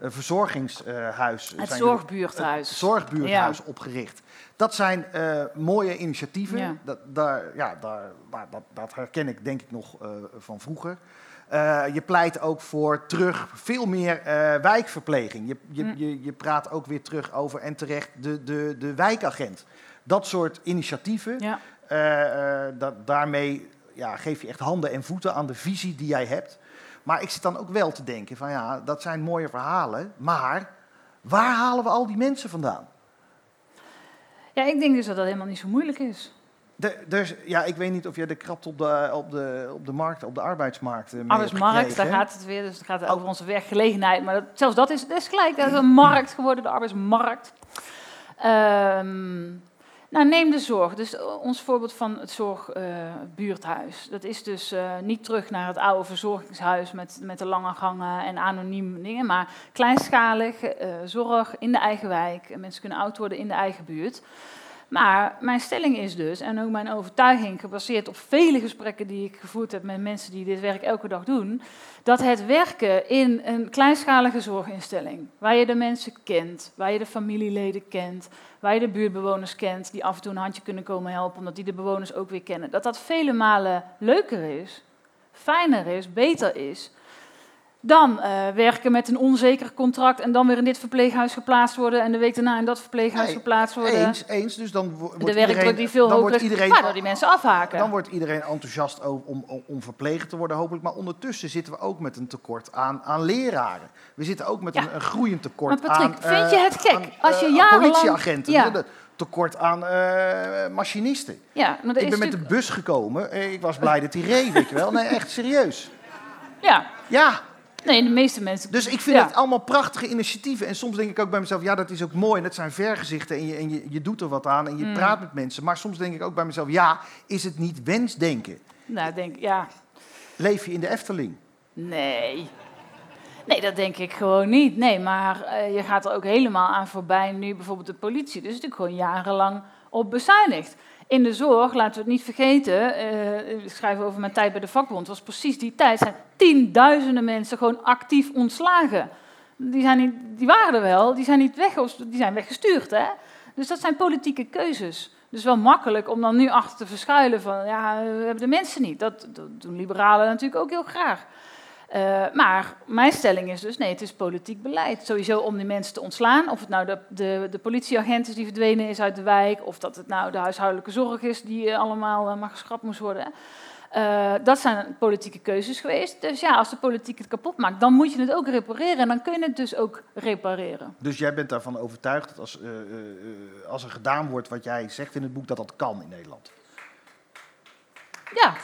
[SPEAKER 1] verzorgingshuis.
[SPEAKER 2] het zorgbuurthuis.
[SPEAKER 1] Het zorgbuurthuis ja. opgericht. Dat zijn mooie initiatieven. Ja. Dat, daar, ja, daar, dat, dat, herken ik denk ik nog van vroeger. je pleit ook voor terug veel meer wijkverpleging. Je, je, mm. je, je praat ook weer terug over en terecht de, de, de wijkagent. Dat soort initiatieven. Ja. dat, daarmee ja, geef je echt handen en voeten aan de visie die jij hebt. Maar ik zit dan ook wel te denken van ja, dat zijn mooie verhalen, maar waar halen we al die mensen vandaan?
[SPEAKER 2] Ja, ik denk dus dat dat helemaal niet zo moeilijk is.
[SPEAKER 1] De, dus, ja, ik weet niet of jij de krapt op de, op de, op de markt, op de arbeidsmarkt. Uh,
[SPEAKER 2] arbeidsmarkt, daar gaat het weer. Dus het gaat oh. over onze werkgelegenheid. Maar dat, zelfs dat is, dat is gelijk. Dat is een markt geworden, de arbeidsmarkt. Um, nou, neem de zorg. Dus eh, ons voorbeeld van het zorgbuurthuis. Uh, dat is dus uh, niet terug naar het oude verzorgingshuis met, met de lange gangen en anoniem dingen, maar kleinschalig zorg in de eigen wijk. Mensen kunnen oud worden in de eigen buurt. Maar mijn stelling is dus, en ook mijn overtuiging, gebaseerd op vele gesprekken die ik gevoerd heb met mensen die dit werk elke dag doen, dat het werken in een kleinschalige zorginstelling, waar je de mensen kent, waar je de familieleden kent, waar je de buurtbewoners kent, die af en toe een handje kunnen komen helpen, omdat die de bewoners ook weer kennen, dat dat vele malen leuker is, fijner is, beter is dan uh, werken met een onzeker contract en dan weer in dit verpleeghuis geplaatst worden en de week daarna in dat verpleeghuis
[SPEAKER 1] nee,
[SPEAKER 2] geplaatst worden.
[SPEAKER 1] Eens, eens. Dus dan wordt
[SPEAKER 2] de werkdruk die veel hoger is, iedereen, waardoor die mensen afhaken.
[SPEAKER 1] Dan wordt iedereen enthousiast om, om, om verpleger te worden, hopelijk. Maar ondertussen zitten we ook met een tekort aan, aan leraren. We zitten ook met ja. een, een, groeiend tekort
[SPEAKER 2] maar Patrick,
[SPEAKER 1] aan...
[SPEAKER 2] vind je het gek?
[SPEAKER 1] Aan,
[SPEAKER 2] als je jarenlang...
[SPEAKER 1] politieagenten. Ja. tekort aan uh, machinisten.
[SPEAKER 2] Ja, maar
[SPEAKER 1] ik ben met de bus gekomen. Ik was blij dat hij reed, weet je wel. Nee, echt serieus.
[SPEAKER 2] Ja.
[SPEAKER 1] Ja.
[SPEAKER 2] Nee, de meeste mensen.
[SPEAKER 1] Dus ik vind het allemaal prachtige initiatieven. En soms denk ik ook bij mezelf, ja, dat is ook mooi. En dat zijn vergezichten en je, en je, je doet er wat aan en je
[SPEAKER 2] Mm.
[SPEAKER 1] praat met mensen. Maar soms denk ik ook bij mezelf, ja, is het niet wensdenken?
[SPEAKER 2] Nou, denk ja.
[SPEAKER 1] Leef je in de Efteling?
[SPEAKER 2] Nee. Nee, dat denk ik gewoon niet. Nee, maar uh, je gaat er ook helemaal aan voorbij nu bijvoorbeeld de politie. Dus natuurlijk gewoon jarenlang op bezuinigd. In de zorg, laten we het niet vergeten, uh, ik schrijf over mijn tijd bij de vakbond, was precies die tijd, zijn tienduizenden mensen gewoon actief ontslagen. Die, zijn niet, die waren er wel, die zijn niet weg, die zijn weggestuurd. Hè? Dus dat zijn politieke keuzes. Dus wel makkelijk om dan nu achter te verschuilen van, ja, we hebben de mensen niet. Dat, dat doen liberalen natuurlijk ook heel graag. Uh, maar mijn stelling is dus, nee, het is politiek beleid. Sowieso om die mensen te ontslaan. Of het nou de, de, de politieagent is die verdwenen is uit de wijk... of dat het nou de huishoudelijke zorg is die uh, allemaal uh, maar geschrapt moest worden. dat zijn politieke keuzes geweest. Dus ja, als de politiek het kapot maakt, dan moet je het ook repareren. En dan kun je het dus ook repareren.
[SPEAKER 1] Dus jij bent daarvan overtuigd dat als, als er gedaan wordt wat jij zegt in het boek... dat dat kan in Nederland?
[SPEAKER 2] Ja,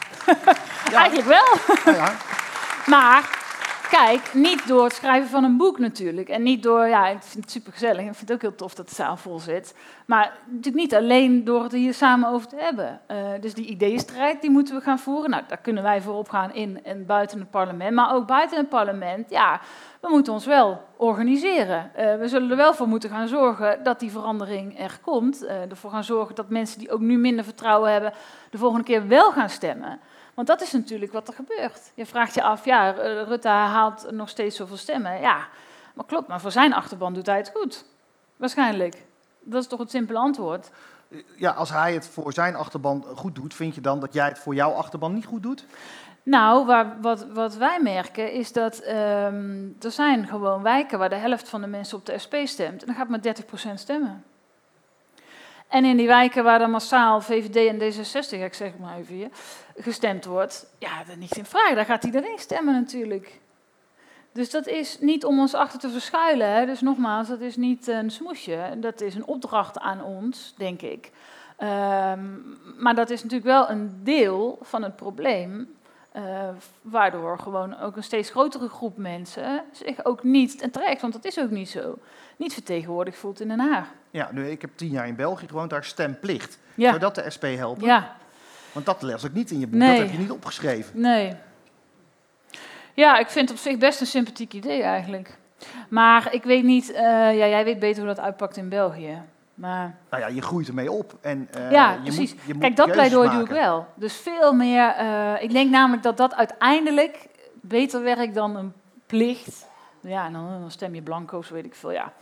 [SPEAKER 2] ja. eigenlijk wel. Ja, maar kijk, niet door het schrijven van een boek natuurlijk. En niet door, ja, ik vind het super gezellig. Ik vind het ook heel tof dat de zaal vol zit. Maar natuurlijk niet alleen door het hier samen over te hebben. Uh, dus die ideeënstrijd, die moeten we gaan voeren. Nou, daar kunnen wij voor opgaan in en buiten het parlement. Maar ook buiten het parlement, ja, we moeten ons wel organiseren. Uh, we zullen er wel voor moeten gaan zorgen dat die verandering er komt. Uh, ervoor gaan zorgen dat mensen die ook nu minder vertrouwen hebben, de volgende keer wel gaan stemmen. Want dat is natuurlijk wat er gebeurt. Je vraagt je af, ja, Rutte haalt nog steeds zoveel stemmen. Ja, maar klopt, maar voor zijn achterban doet hij het goed. Waarschijnlijk. Dat is toch het simpele antwoord.
[SPEAKER 1] Ja, als hij het voor zijn achterban goed doet, vind je dan dat jij het voor jouw achterban niet goed doet?
[SPEAKER 2] Nou, waar, wat, wat wij merken is dat um, er zijn gewoon wijken waar de helft van de mensen op de SP stemt. En dan gaat maar 30% stemmen. En in die wijken waar dan massaal VVD en D66, ik zeg maar even hier, gestemd wordt, ja, dat niet in vraag. Daar gaat iedereen stemmen natuurlijk. Dus dat is niet om ons achter te verschuilen. Hè. Dus nogmaals, dat is niet een smoesje. Dat is een opdracht aan ons, denk ik. Um, maar dat is natuurlijk wel een deel van het probleem. Uh, waardoor gewoon ook een steeds grotere groep mensen zich ook niet, en terecht, want dat is ook niet zo, niet vertegenwoordigd voelt in Den Haag.
[SPEAKER 1] Ja, nu, ik heb tien jaar in België gewoond, daar stemplicht. Ja. Zou dat de SP helpen?
[SPEAKER 2] Ja.
[SPEAKER 1] Want dat les ik niet in je boek, dat heb je niet opgeschreven.
[SPEAKER 2] Nee. Ja, ik vind het op zich best een sympathiek idee eigenlijk. Maar ik weet niet, uh, ja, jij weet beter hoe dat uitpakt in België. Maar...
[SPEAKER 1] Nou ja, je groeit ermee op. En, uh,
[SPEAKER 2] ja, je precies. Moet, je Kijk, dat pleidooi doe ik wel. Dus veel meer. Uh, ik denk namelijk dat dat uiteindelijk beter werkt dan een plicht. Ja, en dan, dan stem je blanco, zo weet ik veel. Ja.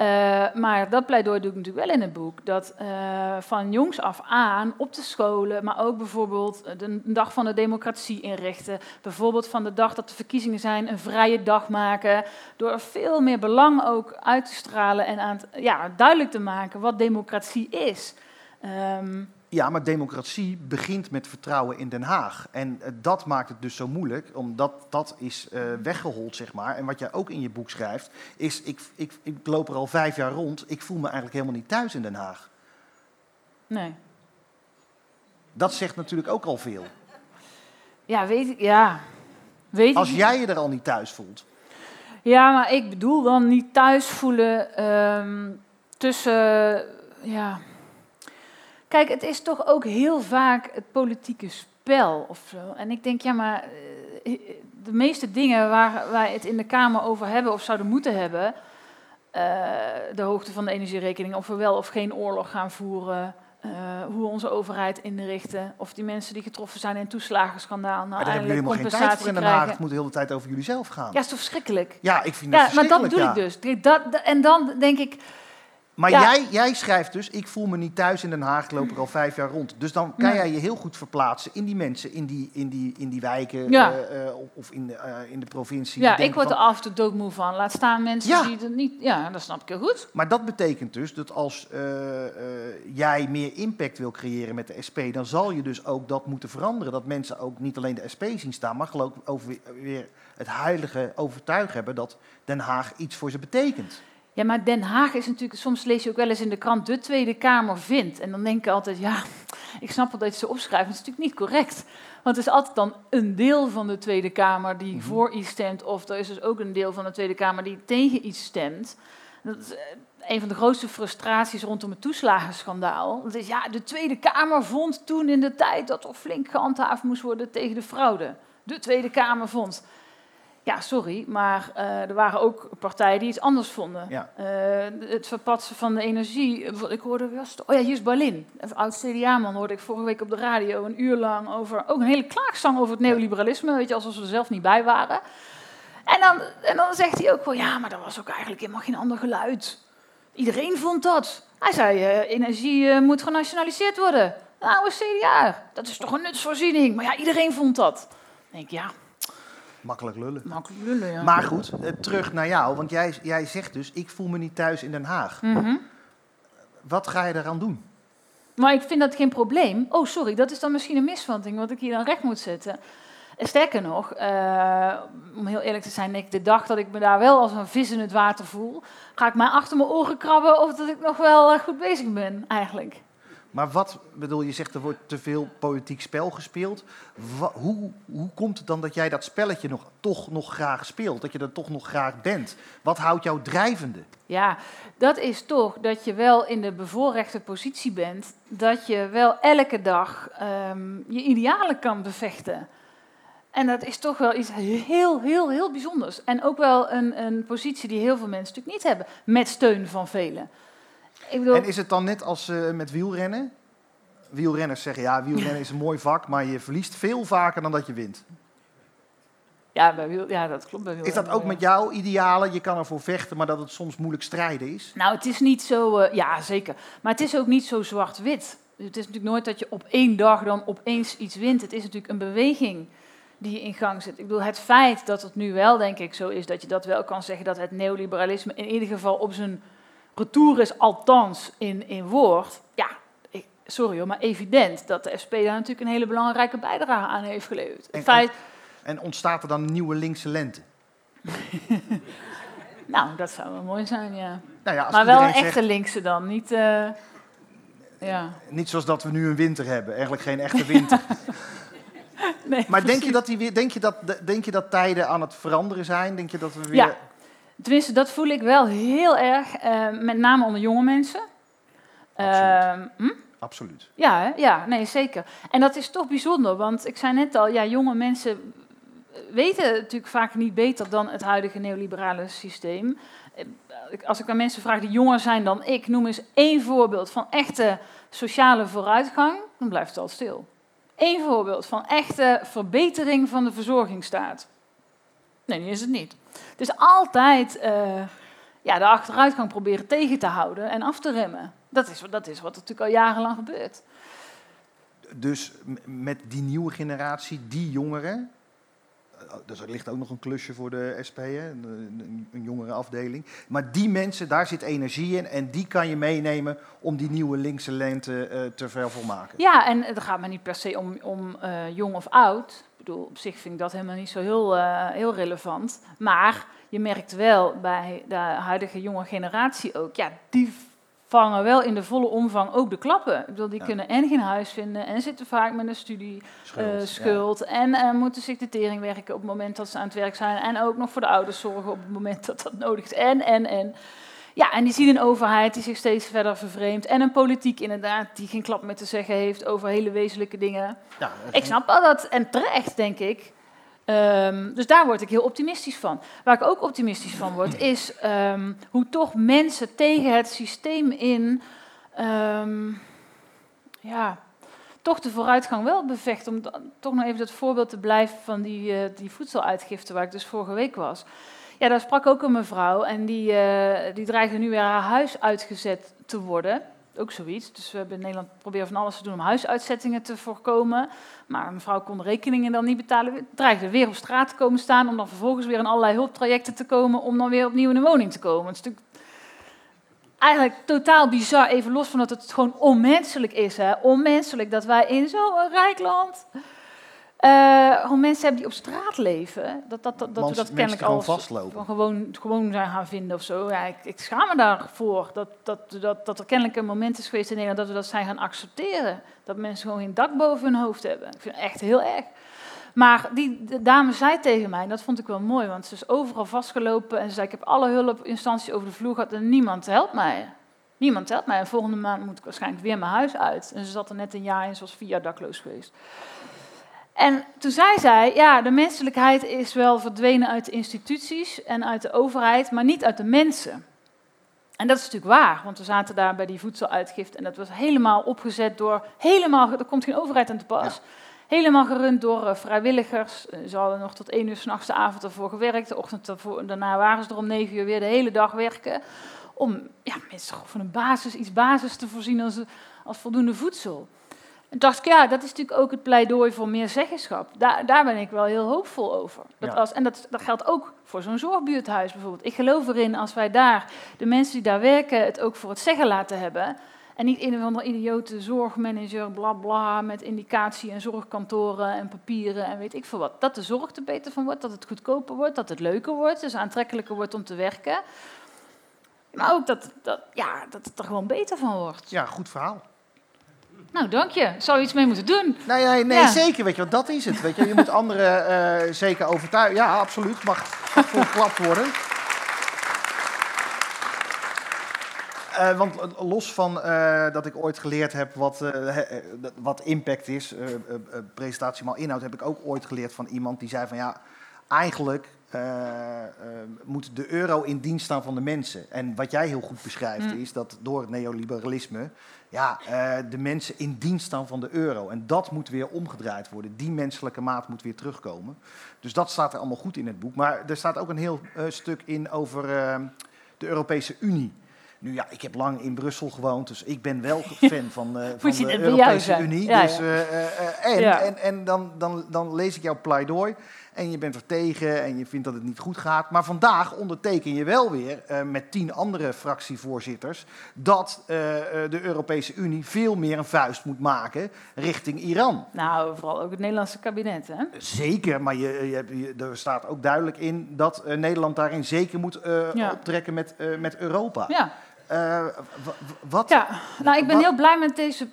[SPEAKER 2] Uh, maar dat pleidooi doe ik natuurlijk wel in het boek. Dat uh, van jongs af aan op de scholen, maar ook bijvoorbeeld de dag van de democratie inrichten. Bijvoorbeeld van de dag dat de verkiezingen zijn, een vrije dag maken. Door veel meer belang ook uit te stralen en aan ja, duidelijk te maken wat democratie is.
[SPEAKER 1] Um, ja, maar democratie begint met vertrouwen in Den Haag. En eh, dat maakt het dus zo moeilijk, omdat dat is uh, weggehold, zeg maar. En wat jij ook in je boek schrijft, is: ik, ik, ik loop er al vijf jaar rond, ik voel me eigenlijk helemaal niet thuis in Den Haag.
[SPEAKER 2] Nee.
[SPEAKER 1] Dat zegt natuurlijk ook al veel.
[SPEAKER 2] Ja, weet ik, ja. Weet
[SPEAKER 1] Als jij je er al niet thuis voelt.
[SPEAKER 2] Ja, maar ik bedoel dan niet thuis voelen um, tussen. Ja, Kijk, het is toch ook heel vaak het politieke spel of zo. En ik denk, ja, maar eh, de meeste dingen waar wij het in de Kamer over hebben of zouden moeten hebben, uh, de hoogte van de energierekening, of we wel of geen oorlog gaan voeren, uh, hoe we onze overheid inrichten, of die mensen die getroffen zijn in het toeslagenschandaal, nou
[SPEAKER 1] maar daar hebben jullie helemaal geen tijd voor in Den Haag. Het moet de hele tijd over jullie zelf gaan.
[SPEAKER 2] Ja, is toch verschrikkelijk?
[SPEAKER 1] Ja, ik vind dat ja, Maar
[SPEAKER 2] dat bedoel ik dus. Dat, en dan denk ik,
[SPEAKER 1] maar jij, jij schrijft dus, ik voel me niet thuis in Den Haag, ik loop er al vijf jaar rond. Dus dan kan jij je heel goed verplaatsen in die mensen, in die, in die, in die wijken uh, of in de, uh, in de provincie.
[SPEAKER 2] Ja, ik word er af en toe doodmoe van. Laat staan mensen ja. die er niet... Ja, dat snap ik heel goed.
[SPEAKER 1] Maar dat betekent dus dat als jij meer impact wil creëren met de SP, dan zal je dus ook dat moeten veranderen. Dat mensen ook niet alleen de SP zien staan, maar geloof over weer het heilige overtuig hebben dat Den Haag iets voor ze betekent.
[SPEAKER 2] Ja, maar Den Haag is natuurlijk, soms lees je ook wel eens in de krant, de Tweede Kamer vindt. En dan denk ik altijd, ja, ik snap wel dat je ze opschrijft, maar het is natuurlijk niet correct. Want het is altijd dan een deel van de Tweede Kamer die mhm. voor iets stemt, of er is dus ook een deel van de Tweede Kamer die tegen iets stemt. Dat is eh, een van de grootste frustraties rondom het toeslagenschandaal. Dat is, ja, de Tweede Kamer vond toen in de tijd dat er flink gehandhaafd moest worden tegen de fraude. De Tweede Kamer vond. Ja, sorry, maar uh, er waren ook partijen die iets anders vonden. Ja. Uh, het verpatsen van de energie. Ik hoorde, oh ja, Jus Berlin, een oud CDA-man, hoorde ik vorige week op de radio een uur lang over, ook een hele klaagzang over het neoliberalisme, weet je, alsof we er zelf niet bij waren. En dan, en dan zegt hij ook wel, ja, maar dat was ook eigenlijk helemaal geen ander geluid. Iedereen vond dat. Hij zei, uh, energie moet genationaliseerd worden. Nou, een CDA, dat is toch een nutsvoorziening. Maar ja, iedereen vond dat. Dan denk ik, ja,
[SPEAKER 1] Makkelijk lullen.
[SPEAKER 2] Makkelijk lullen, ja.
[SPEAKER 1] Maar goed, eh, terug naar jou. Want jij, jij zegt dus, ik voel me niet thuis in Den Haag. Mhm. Wat ga je eraan doen?
[SPEAKER 2] Maar ik vind dat geen probleem. Oh, sorry, dat is dan misschien een misvatting wat ik hier dan recht moet zetten. Sterker nog, uh, om heel eerlijk te zijn, ik, de dag dat ik me daar wel als een vis in het water voel, ga ik mij achter mijn oren krabben of dat ik nog wel uh, goed bezig ben, eigenlijk.
[SPEAKER 1] Maar wat, bedoel, je zegt er wordt te veel politiek spel gespeeld. hoe, hoe komt het dan dat jij dat spelletje nog, toch nog graag speelt? Dat je er toch nog graag bent? Wat houdt jou drijvende?
[SPEAKER 2] Ja, dat is toch dat je wel in de bevoorrechte positie bent. Dat je wel elke dag um, je idealen kan bevechten. En dat is toch wel iets heel, heel, heel bijzonders. En ook wel een, een positie die heel veel mensen natuurlijk niet hebben. Met steun van velen.
[SPEAKER 1] En is het dan net als uh, met wielrennen? Wielrenners zeggen, ja, wielrennen is een mooi vak, maar je verliest veel vaker dan dat je wint.
[SPEAKER 2] Ja, bij wiel, ja dat klopt. Bij
[SPEAKER 1] is dat ook met jouw idealen? Je kan ervoor vechten, maar dat het soms moeilijk strijden is?
[SPEAKER 2] Nou, het is niet zo... Uh, ja, zeker. Maar het is ook niet zo zwart-wit. Het is natuurlijk nooit dat je op één dag dan opeens iets wint. Het is natuurlijk een beweging die je in gang zet. Ik bedoel, het feit dat het nu wel, denk ik, zo is... dat je dat wel kan zeggen dat het neoliberalisme in ieder geval op zijn retour is althans in, in woord, ja, sorry hoor, maar evident dat de SP daar natuurlijk een hele belangrijke bijdrage aan heeft geleverd.
[SPEAKER 1] En, feit... en, ontstaat er dan een nieuwe linkse lente?
[SPEAKER 2] nou, dat zou wel mooi zijn, ja. Nou ja maar wel een echte linkse dan, niet... Uh, ja.
[SPEAKER 1] Niet zoals dat we nu een winter hebben, eigenlijk geen echte winter.
[SPEAKER 2] Nee,
[SPEAKER 1] Maar denk je, dat die weer, denk, je dat, denk je dat tijden aan het veranderen zijn? Denk je dat we weer...
[SPEAKER 2] Ja. Tenminste, dat voel ik wel heel erg, eh, met name onder jonge mensen. Ehm, hm?
[SPEAKER 1] Absoluut.
[SPEAKER 2] Ja, hè? ja, nee, zeker. En dat is toch bijzonder, want ik zei net al, ja, jonge mensen weten natuurlijk vaak niet beter dan het huidige neoliberale systeem. Eh, Als ik aan mensen vraag die jonger zijn dan ik, noem eens één voorbeeld van echte sociale vooruitgang, dan blijft het al stil. Eén voorbeeld van echte verbetering van de verzorgingsstaat. Nee, is het niet. Is altijd eh, ja, de achteruitgang proberen tegen te houden en af te remmen. Dat is, dat is wat er natuurlijk al jarenlang gebeurt.
[SPEAKER 1] Dus met die nieuwe generatie, die jongeren... Dus er ligt ook nog een klusje voor de SP, hè? Een, jongere afdeling. Maar die mensen, daar zit energie in. En die kan je meenemen om die nieuwe linkse lente eh, te vervolmaken.
[SPEAKER 2] Ja, en het gaat me niet per se om, om eh, jong of oud. Ik bedoel, op zich vind ik dat helemaal niet zo heel, eh, heel relevant. Maar je merkt wel bij de huidige jonge generatie ook, ja, die vangen wel in de volle omvang ook de klappen. Ik bedoel, die
[SPEAKER 1] Ja.
[SPEAKER 2] kunnen en geen huis vinden en zitten vaak met een studie
[SPEAKER 1] Schuld,
[SPEAKER 2] eh,
[SPEAKER 1] ja.
[SPEAKER 2] schuld. En eh, moeten zich de tering werken op het moment dat ze aan het werk zijn. En ook nog voor de ouders zorgen op het moment dat dat nodig is. En, en, en. Ja, en die zien een overheid die zich steeds verder vervreemdt. En een politiek inderdaad die geen klap meer te zeggen heeft over hele wezenlijke dingen.
[SPEAKER 1] Ja,
[SPEAKER 2] Ik snap wel dat, en terecht denk ik. Ehm, dus daar word ik heel optimistisch van. Waar ik ook optimistisch van word, is ehm, hoe toch mensen tegen het systeem in, ehm, ja, toch de vooruitgang wel bevecht. Om toch nog even dat voorbeeld te blijven van die, eh, die voedseluitgifte waar ik dus vorige week was. Ja, daar sprak ook een mevrouw en die, eh, die dreigde nu weer haar huis uitgezet te worden. Ook zoiets. Dus we hebben in Nederland proberen van alles te doen om huisuitzettingen te voorkomen. Maar mevrouw kon de rekeningen dan niet betalen. Dreigde weer op straat te komen staan om dan vervolgens weer in allerlei hulptrajecten te komen om dan weer opnieuw in een woning te komen. Het is natuurlijk eigenlijk totaal bizar, even los van dat het gewoon onmenselijk is. Hè? Onmenselijk dat wij in zo'n rijk land eh, gewoon mensen hebben die op straat leven. Dat, dat, dat, dat we dat kennelijk al
[SPEAKER 1] vastlopen.
[SPEAKER 2] gewoon, gewoon zijn gaan vinden of zo. Ja, ik, ik schaam me daarvoor dat, dat, dat, dat er kennelijk een moment is geweest in Nederland dat we dat zijn gaan accepteren. Dat mensen gewoon geen dak boven hun hoofd hebben. Ik vind het echt heel erg. Maar die de dame zei tegen mij, en dat vond ik wel mooi, want ze is overal vastgelopen en ze zei, ik heb alle hulpinstanties over de vloer gehad en niemand helpt mij. Niemand helpt mij. En volgende maand moet ik waarschijnlijk weer mijn huis uit. En ze zat er net een jaar in, ze was vier jaar dakloos geweest. En toen zei zij, ja, de menselijkheid is wel verdwenen uit de instituties en uit de overheid, maar niet uit de mensen. En dat is natuurlijk waar, want we zaten daar bij die voedseluitgift en dat was helemaal opgezet door, helemaal, er komt geen overheid aan te pas. Helemaal gerund door eh, vrijwilligers. Eh, Ze hadden nog tot één uur s'nachts de avond ervoor gewerkt. De ochtend ervoor, daarna waren ze er om negen uur weer de hele dag werken. Om ja, mensen van een basis, iets basis te voorzien als, als voldoende voedsel. En dacht ik, ja, dat is natuurlijk ook het pleidooi voor meer zeggenschap. Daar, daar ben ik wel heel hoopvol over. Dat als, en dat, dat geldt ook voor zo'n zorgbuurthuis bijvoorbeeld. Ik geloof erin als wij daar, de mensen die daar werken, het ook voor het zeggen laten hebben. En niet een of andere idiote zorgmanager, bla bla, met indicatie en zorgkantoren en papieren en weet ik veel wat. Dat de zorg er beter van wordt, dat het goedkoper wordt, dat het leuker wordt, dus aantrekkelijker wordt om te werken. Maar ook dat, dat, ja, dat het er gewoon beter van wordt.
[SPEAKER 1] Ja, goed verhaal.
[SPEAKER 2] Nou, dank je. Zou je iets mee moeten doen?
[SPEAKER 1] Nee, nee, nee
[SPEAKER 2] Ja.
[SPEAKER 1] zeker, weet je, want dat is het. Weet je. je moet anderen eh, zeker overtuigen. Ja, absoluut. Mag volklapt worden. Eh, want eh, los van dat ik ooit geleerd heb wat, wat impact is, presentatie maar inhoud, heb ik ook ooit geleerd van iemand die zei van ja, eigenlijk moet de euro in dienst staan van de mensen. En wat jij heel goed beschrijft
[SPEAKER 2] Mm.
[SPEAKER 1] is dat door het neoliberalisme ja, eh, de mensen in dienst staan van de euro. En dat moet weer omgedraaid worden. Die menselijke maat moet weer terugkomen. Dus dat staat er allemaal goed in het boek. Maar er staat ook een heel eh, stuk in over eh, de Europese Unie. Nu ja, ik heb lang in Brussel gewoond, dus ik ben wel fan van, eh, van de Europese. Unie.
[SPEAKER 2] Ja,
[SPEAKER 1] dus, en
[SPEAKER 2] Ja.
[SPEAKER 1] en, en dan, dan, dan lees ik jouw pleidooi en je bent er tegen en je vindt dat het niet goed gaat. Maar vandaag onderteken je wel weer eh, met tien andere fractievoorzitters dat eh, eh, de Europese Unie veel meer een vuist moet maken richting Iran.
[SPEAKER 2] Nou, vooral ook het Nederlandse kabinet, hè?
[SPEAKER 1] Zeker, maar je, je, er staat ook duidelijk in dat Nederland daarin zeker moet
[SPEAKER 2] Ja.
[SPEAKER 1] optrekken met, met Europa.
[SPEAKER 2] Ja.
[SPEAKER 1] Wat?
[SPEAKER 2] ja. Nou, ik ben heel blij met deze...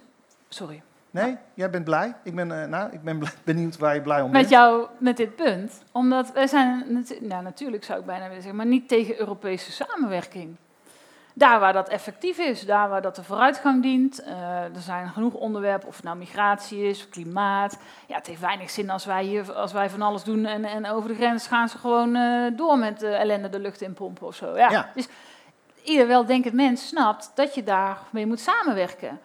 [SPEAKER 2] Sorry.
[SPEAKER 1] Nee? Jij bent blij? Ik ben, eh, nou, ik ben blij- benieuwd waar je blij om
[SPEAKER 2] Met
[SPEAKER 1] bent.
[SPEAKER 2] jou, met dit punt. Omdat wij zijn, nou, natuurlijk zou ik bijna willen zeggen, maar niet tegen Europese samenwerking. Daar waar dat effectief is, daar waar dat de vooruitgang dient. eh, er zijn genoeg onderwerpen, of het nou migratie is, klimaat. Ja, het heeft weinig zin als wij hier als wij van alles doen en, en over de grens gaan ze gewoon eh, door met de ellende de lucht in pompen of zo. Ja.
[SPEAKER 1] Ja.
[SPEAKER 2] Dus ieder weldenkend mens snapt dat je daarmee moet samenwerken.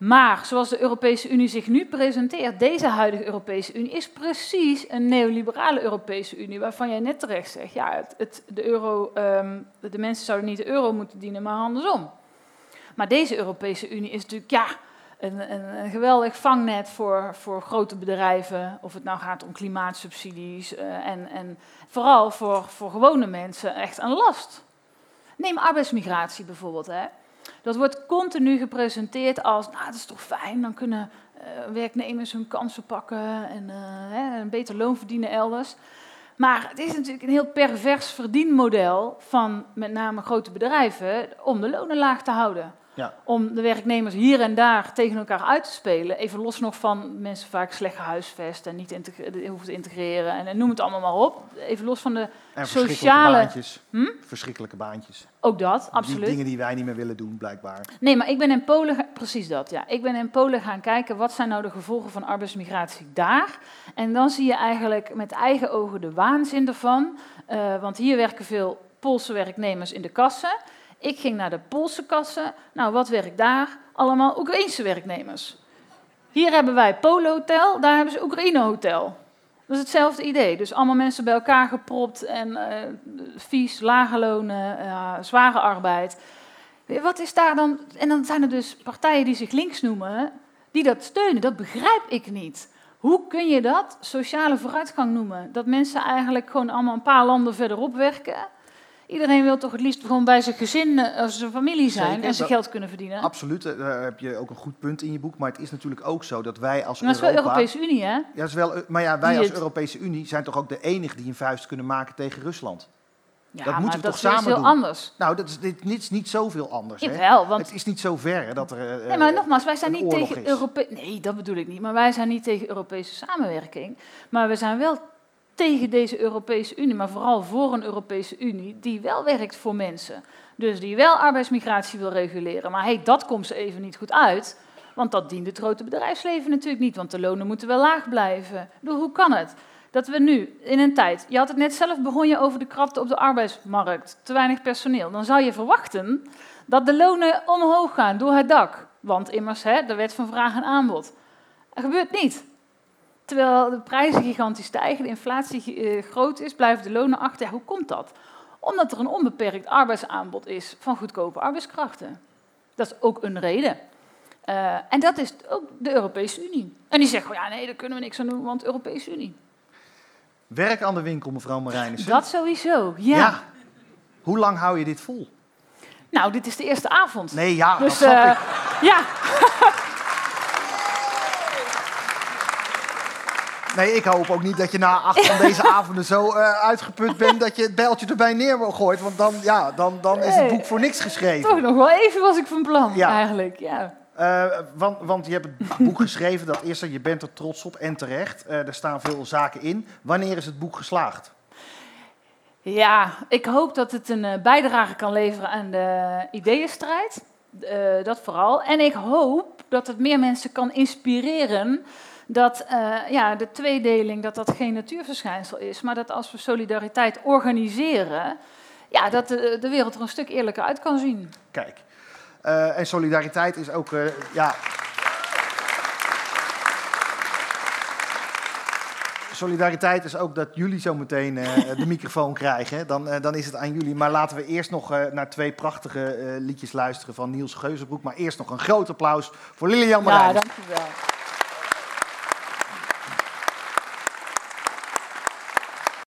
[SPEAKER 2] Maar zoals de Europese Unie zich nu presenteert, deze huidige Europese Unie, is precies een neoliberale Europese Unie, waarvan jij net terecht zegt, ja, het, het, de, euro, ehm, de mensen zouden niet de euro moeten dienen, maar andersom. Maar deze Europese Unie is natuurlijk, ja, een, een, een geweldig vangnet voor, voor grote bedrijven, of het nou gaat om klimaatsubsidies, eh, en, en vooral voor, voor gewone mensen echt een last. Neem arbeidsmigratie bijvoorbeeld, hè. Dat wordt continu gepresenteerd als, nou, dat is toch fijn, dan kunnen eh, werknemers hun kansen pakken en eh, hè, een beter loon verdienen elders. Maar het is natuurlijk een heel pervers verdienmodel van met name grote bedrijven om de lonen laag te houden.
[SPEAKER 1] Ja.
[SPEAKER 2] Om de werknemers hier en daar tegen elkaar uit te spelen. Even los nog van mensen vaak slecht gehuisvest en niet integre- hoeven te integreren en, en noem het allemaal maar op. Even los van de,
[SPEAKER 1] En
[SPEAKER 2] sociale-
[SPEAKER 1] verschrikkelijke baantjes.
[SPEAKER 2] Hm?
[SPEAKER 1] Verschrikkelijke baantjes.
[SPEAKER 2] ook dat,
[SPEAKER 1] Die
[SPEAKER 2] absoluut.
[SPEAKER 1] dingen die wij niet meer willen doen, blijkbaar.
[SPEAKER 2] Nee, maar ik ben in Polen, precies dat, ja. Ik ben in Polen gaan kijken, wat zijn nou de gevolgen van arbeidsmigratie daar? En dan zie je eigenlijk met eigen ogen de waanzin ervan. Eh, want hier werken veel Poolse werknemers in de kassen. Ik ging naar de Poolse kassen. Nou, wat werkt daar? Allemaal Oekraïense werknemers. Hier hebben wij Polen Hotel, daar hebben ze Oekraïne Hotel. Dat is hetzelfde idee. Dus allemaal mensen bij elkaar gepropt en eh, vies, lage lonen, eh, zware arbeid. Wat is daar dan? En dan zijn er dus partijen die zich links noemen, die dat steunen. Dat begrijp ik niet. Hoe kun je dat sociale vooruitgang noemen? Dat mensen eigenlijk gewoon allemaal een paar landen verderop werken. Iedereen wil toch het liefst gewoon bij zijn gezin, eh, of zijn familie zijn
[SPEAKER 1] Zeker,
[SPEAKER 2] en zijn
[SPEAKER 1] dat-
[SPEAKER 2] geld kunnen verdienen.
[SPEAKER 1] Absoluut, eh, daar heb je ook een goed punt in je boek. Maar het is natuurlijk ook zo dat wij als
[SPEAKER 2] Maar dat is wel
[SPEAKER 1] Europa...
[SPEAKER 2] Europese Unie, hè?
[SPEAKER 1] Ja, dat is wel, maar ja, wij
[SPEAKER 2] Die
[SPEAKER 1] als
[SPEAKER 2] het-
[SPEAKER 1] Europese Unie zijn toch ook de enige die een vuist kunnen maken tegen Rusland.
[SPEAKER 2] Ja,
[SPEAKER 1] Dat moeten
[SPEAKER 2] maar
[SPEAKER 1] we
[SPEAKER 2] dat
[SPEAKER 1] toch
[SPEAKER 2] is weer
[SPEAKER 1] samen
[SPEAKER 2] heel
[SPEAKER 1] doen?
[SPEAKER 2] anders.
[SPEAKER 1] Nou, dat is, dit niet, is niet zoveel anders.
[SPEAKER 2] Jawel, want
[SPEAKER 1] Het is niet zo ver hè, dat er... eh,
[SPEAKER 2] Nee, maar nogmaals, wij zijn niet tegen
[SPEAKER 1] is.
[SPEAKER 2] Europe Nee, dat bedoel ik niet. Maar wij zijn niet tegen Europese samenwerking. Maar we zijn wel tegen deze Europese Unie, maar vooral voor een Europese Unie die wel werkt voor mensen. Dus die wel arbeidsmigratie wil reguleren. Maar hey, dat komt ze even niet goed uit. Want dat dient het grote bedrijfsleven natuurlijk niet, want de lonen moeten wel laag blijven. Hoe kan het? Dat we nu in een tijd, je had het net zelf, begon je over de krapte op de arbeidsmarkt, te weinig personeel. Dan zou je verwachten dat de lonen omhoog gaan door het dak. Want immers, hè, de wet van vraag en aanbod. Dat gebeurt niet. Terwijl de prijzen gigantisch stijgen, de inflatie eh, groot is, blijven de lonen achter. Ja, hoe komt dat? Omdat er een onbeperkt arbeidsaanbod is van goedkope arbeidskrachten. Dat is ook een reden. Eh, en dat is ook de Europese Unie. En die zeggen, ja nee, daar kunnen we niks aan doen, want Europese Unie.
[SPEAKER 1] Werk aan de winkel, mevrouw Marijnissen.
[SPEAKER 2] Dat sowieso, ja.
[SPEAKER 1] Hoe lang hou je dit vol?
[SPEAKER 2] Nou, dit is de eerste avond.
[SPEAKER 1] Nee, ja,
[SPEAKER 2] dus
[SPEAKER 1] dat snap
[SPEAKER 2] eh,
[SPEAKER 1] ik.
[SPEAKER 2] ja,
[SPEAKER 1] Nee, ik hoop ook niet dat je na acht van deze avonden zo eh, uitgeput bent dat je het bijltje erbij neergooit. Want dan, ja, dan, dan is het boek voor niks geschreven.
[SPEAKER 2] toch nog wel even was ik van plan,
[SPEAKER 1] Ja.
[SPEAKER 2] eigenlijk. Ja.
[SPEAKER 1] Eh, want, want je hebt het boek geschreven, dat er, je bent er trots op en terecht. Eh, er staan veel zaken in. Wanneer is het boek geslaagd?
[SPEAKER 2] Ja, ik hoop dat het een bijdrage kan leveren aan de ideeënstrijd. Dat vooral. En ik hoop dat het meer mensen kan inspireren dat eh, ja, de tweedeling dat dat geen natuurverschijnsel is, maar dat als we solidariteit organiseren, ja, dat de, de wereld er een stuk eerlijker uit kan zien.
[SPEAKER 1] Kijk. Eh, en solidariteit is ook, eh, ja. Solidariteit is ook dat jullie zo meteen de microfoon krijgen. Dan, dan is het aan jullie. Maar laten we eerst nog naar twee prachtige liedjes luisteren van Niels Geuzenbroek. Maar eerst nog een groot applaus voor Lilian
[SPEAKER 2] Ja,
[SPEAKER 1] Marijnissen.
[SPEAKER 2] dankjewel.